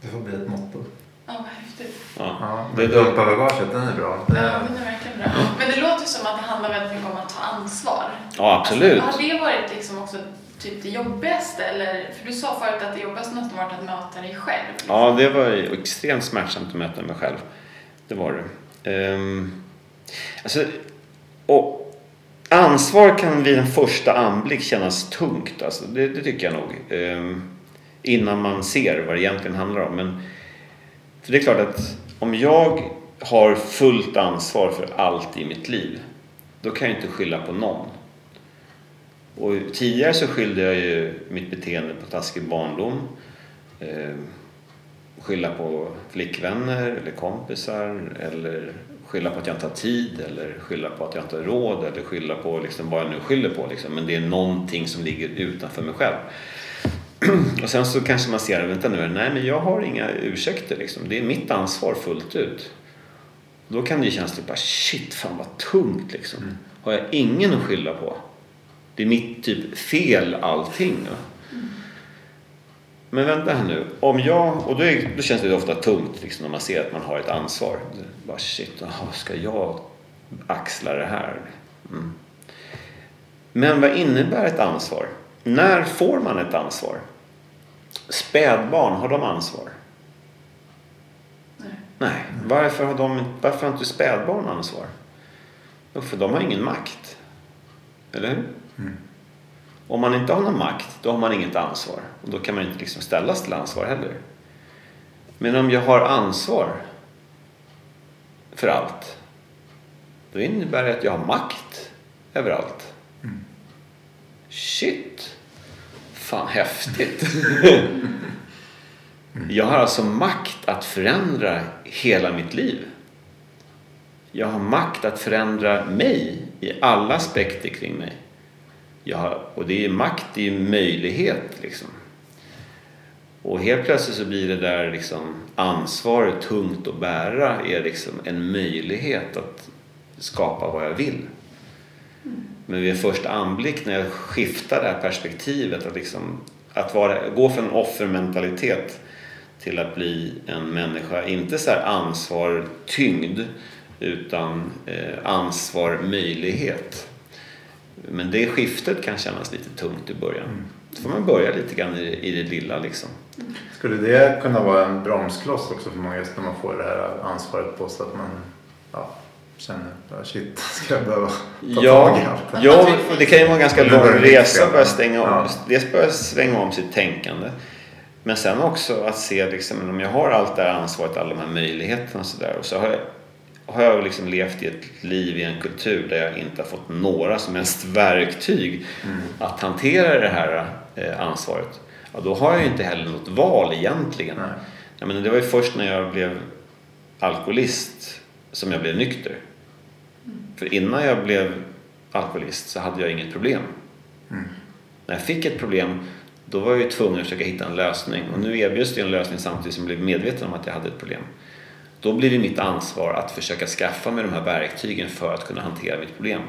Det får bli ett motto. Ja, vad häftigt. Ja. Ja, det dumpa bagaget, den är bra. Ja, den är verkligen bra. Men det låter som att det handlar väldigt mycket om att ta ansvar. Ja, absolut. Alltså, har det varit liksom också typ det jobbigaste? Eller, för du sa förut att det jobbigaste måste varit att möta dig själv. Liksom. Ja, det var extremt smärtsamt att möta mig själv. Det var det. Um, alltså, och ansvar kan vid en första anblick kännas tungt. Alltså, det, det tycker jag nog. Um, innan man ser vad det egentligen handlar om. Men för det är klart att om jag har fullt ansvar för allt i mitt liv då kan jag inte skylla på någon. Och tidigare så skyllde jag ju mitt beteende på taskig barndom. Eh, skylla på flickvänner eller kompisar eller skylla på att jag inte har tid eller skylla på att jag inte har råd eller skylla på liksom vad jag nu skyller på. Liksom. Men det är någonting som ligger utanför mig själv. *clears throat* och sen så kanske man ser, vänta nu, nej men jag har inga ursäkter liksom. Det är mitt ansvar fullt ut. Då kan det ju kännas typ bara shit, fan vad tungt liksom. Mm. Har jag ingen att skylla på? Det är mitt typ fel allting. Mm. Men vänta här nu. Om jag, och då, är, då känns det ofta tungt liksom, när man ser att man har ett ansvar. Bara shit, aha, ska jag axla det här? Mm. Men vad innebär ett ansvar? När får man ett ansvar? Spädbarn, har de ansvar? Nej. Nej. Varför har, de, varför har inte spädbarn ansvar? Jo, för de har ingen makt. Eller hur? Mm. Om man inte har någon makt, då har man inget ansvar. Och då kan man inte liksom ställas till ansvar heller. Men om jag har ansvar för allt, då innebär det att jag har makt över allt. Mm. Shit! Fan häftigt! *laughs* jag har alltså makt att förändra hela mitt liv. Jag har makt att förändra mig i alla aspekter kring mig. Jag har, och det är makt, det är möjlighet liksom. Och helt plötsligt så blir det där liksom ansvaret tungt att bära är liksom en möjlighet att skapa vad jag vill. Men vid första anblick när jag skiftar det här perspektivet att, liksom, att vara, gå från offermentalitet till att bli en människa, inte så här ansvar tyngd utan eh, ansvar möjlighet. Men det skiftet kan kännas lite tungt i början. Mm. Så får man börja lite grann i, i det lilla liksom. Skulle det kunna vara en bromskloss också för många just när man får det här ansvaret på sig att man känner att shit, *laughs* ska jag behöva ta ja, tag i allt Ja, det kan ju vara en ganska lång resa att börja stänga om, ja. dels börja svänga om sitt tänkande. Men sen också att se liksom, om jag har allt det här ansvaret, alla de här möjligheterna och sådär. Och så har jag har jag liksom levt i ett liv i en kultur där jag inte har fått några som helst verktyg mm. att hantera det här eh, ansvaret. Ja, då har jag ju inte heller något val egentligen. Nej. Jag menar, det var ju först när jag blev alkoholist som jag blev nykter. Mm. För innan jag blev alkoholist så hade jag inget problem. Mm. När jag fick ett problem då var jag ju tvungen att försöka hitta en lösning och nu erbjuds det en lösning samtidigt som jag blev medveten om att jag hade ett problem. Då blir det mitt ansvar att försöka skaffa mig de här verktygen för att kunna hantera mitt problem.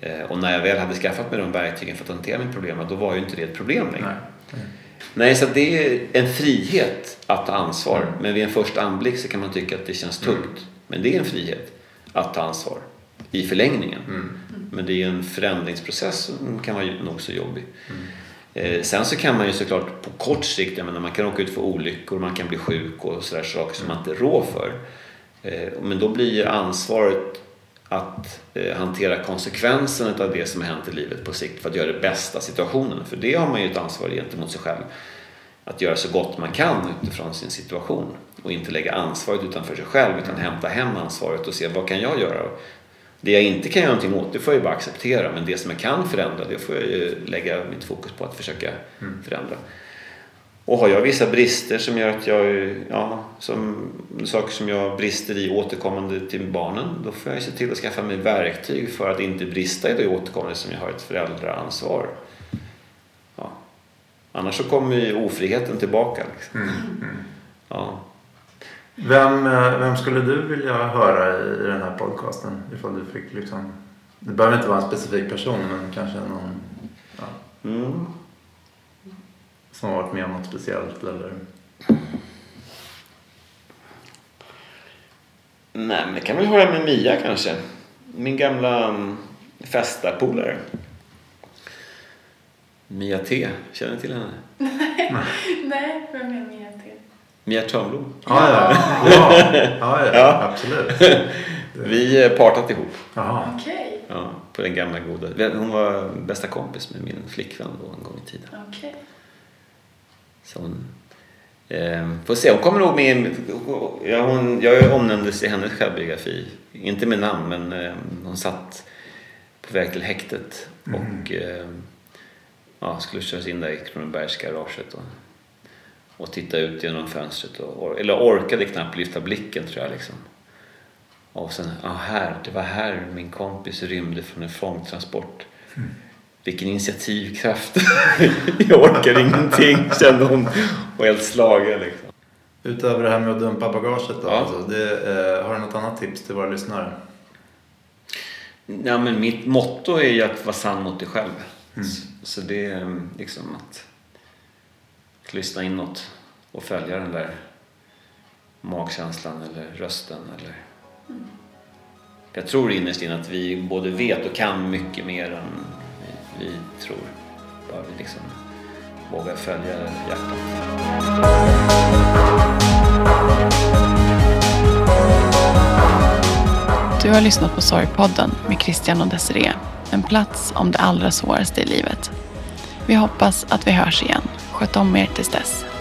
Eh, och när jag väl hade skaffat mig de verktygen för att hantera mitt problem, då var ju inte det ett problem längre. Nej, Nej så det är en frihet att ta ansvar. Mm. Men vid en första anblick så kan man tycka att det känns tungt. Men det är en frihet att ta ansvar i förlängningen. Mm. Men det är en förändringsprocess som kan vara nog så jobbig. Mm. Eh, sen så kan man ju såklart på kort sikt, jag menar, man kan åka ut för olyckor, man kan bli sjuk och sådär saker som man inte rår för. Eh, men då blir ju ansvaret att eh, hantera konsekvenserna av det som har hänt i livet på sikt för att göra det bästa situationen. För det har man ju ett ansvar gentemot sig själv. Att göra så gott man kan utifrån sin situation och inte lägga ansvaret utanför sig själv utan hämta hem ansvaret och se vad kan jag göra det jag inte kan göra någonting åt det får jag bara acceptera men det som jag kan förändra det får jag lägga mitt fokus på att försöka mm. förändra. Och har jag vissa brister som gör att jag, ja, som, saker som jag brister i återkommande till barnen då får jag se till att skaffa mig verktyg för att inte brista i det återkommande som jag har ett föräldraansvar. Ja. Annars så kommer ju ofriheten tillbaka. Liksom. Mm. Mm. Ja. Vem, eh, vem skulle du vilja höra i den här podcasten? Ifall du fick liksom... Det behöver inte vara en specifik person men kanske någon ja, mm. som har varit med om något speciellt eller... Nej, men det kan väl höra med Mia kanske. Min gamla um, festarpolare. Mia T. Känner ni till henne? Nej, *laughs* Nej vem är Mia T? Mia Törnblom. Ja, ja. ja. ja, ja, absolut. *laughs* Vi eh, partat ihop. Okej. Okay. Ja, på den gamla goda. Hon var bästa kompis med min flickvän då en gång i tiden. Okej. Okay. Så hon, eh, får se, hon kommer nog med. Ja, hon, jag omnämndes i hennes självbiografi. Inte med namn men eh, hon satt på väg till häktet mm. och eh, ja, skulle köras in där i Kronobergsgaraget. Och, och titta ut genom fönstret. Och, eller orkade knappt lyfta blicken tror jag. Liksom. Och sen, ja här, det var här min kompis rymde från en fångtransport. Mm. Vilken initiativkraft. *laughs* jag orkar ingenting kände hon. Och helt slagen liksom. Utöver det här med att dumpa bagaget då, ja. alltså, det, eh, har du något annat tips till våra lyssnare? Ja, men mitt motto är ju att vara sann mot dig själv. Mm. Så, så, det är mm, liksom att lyssna inåt och följa den där magkänslan eller rösten. Eller... Mm. Jag tror innerst inne att vi både vet och kan mycket mer än vi, vi tror. Bara vi liksom vågar följa hjärtat. Du har lyssnat på Sorgpodden med Christian och Desiree. En plats om det allra svåraste i livet. Vi hoppas att vi hörs igen. Sköt om er tills dess.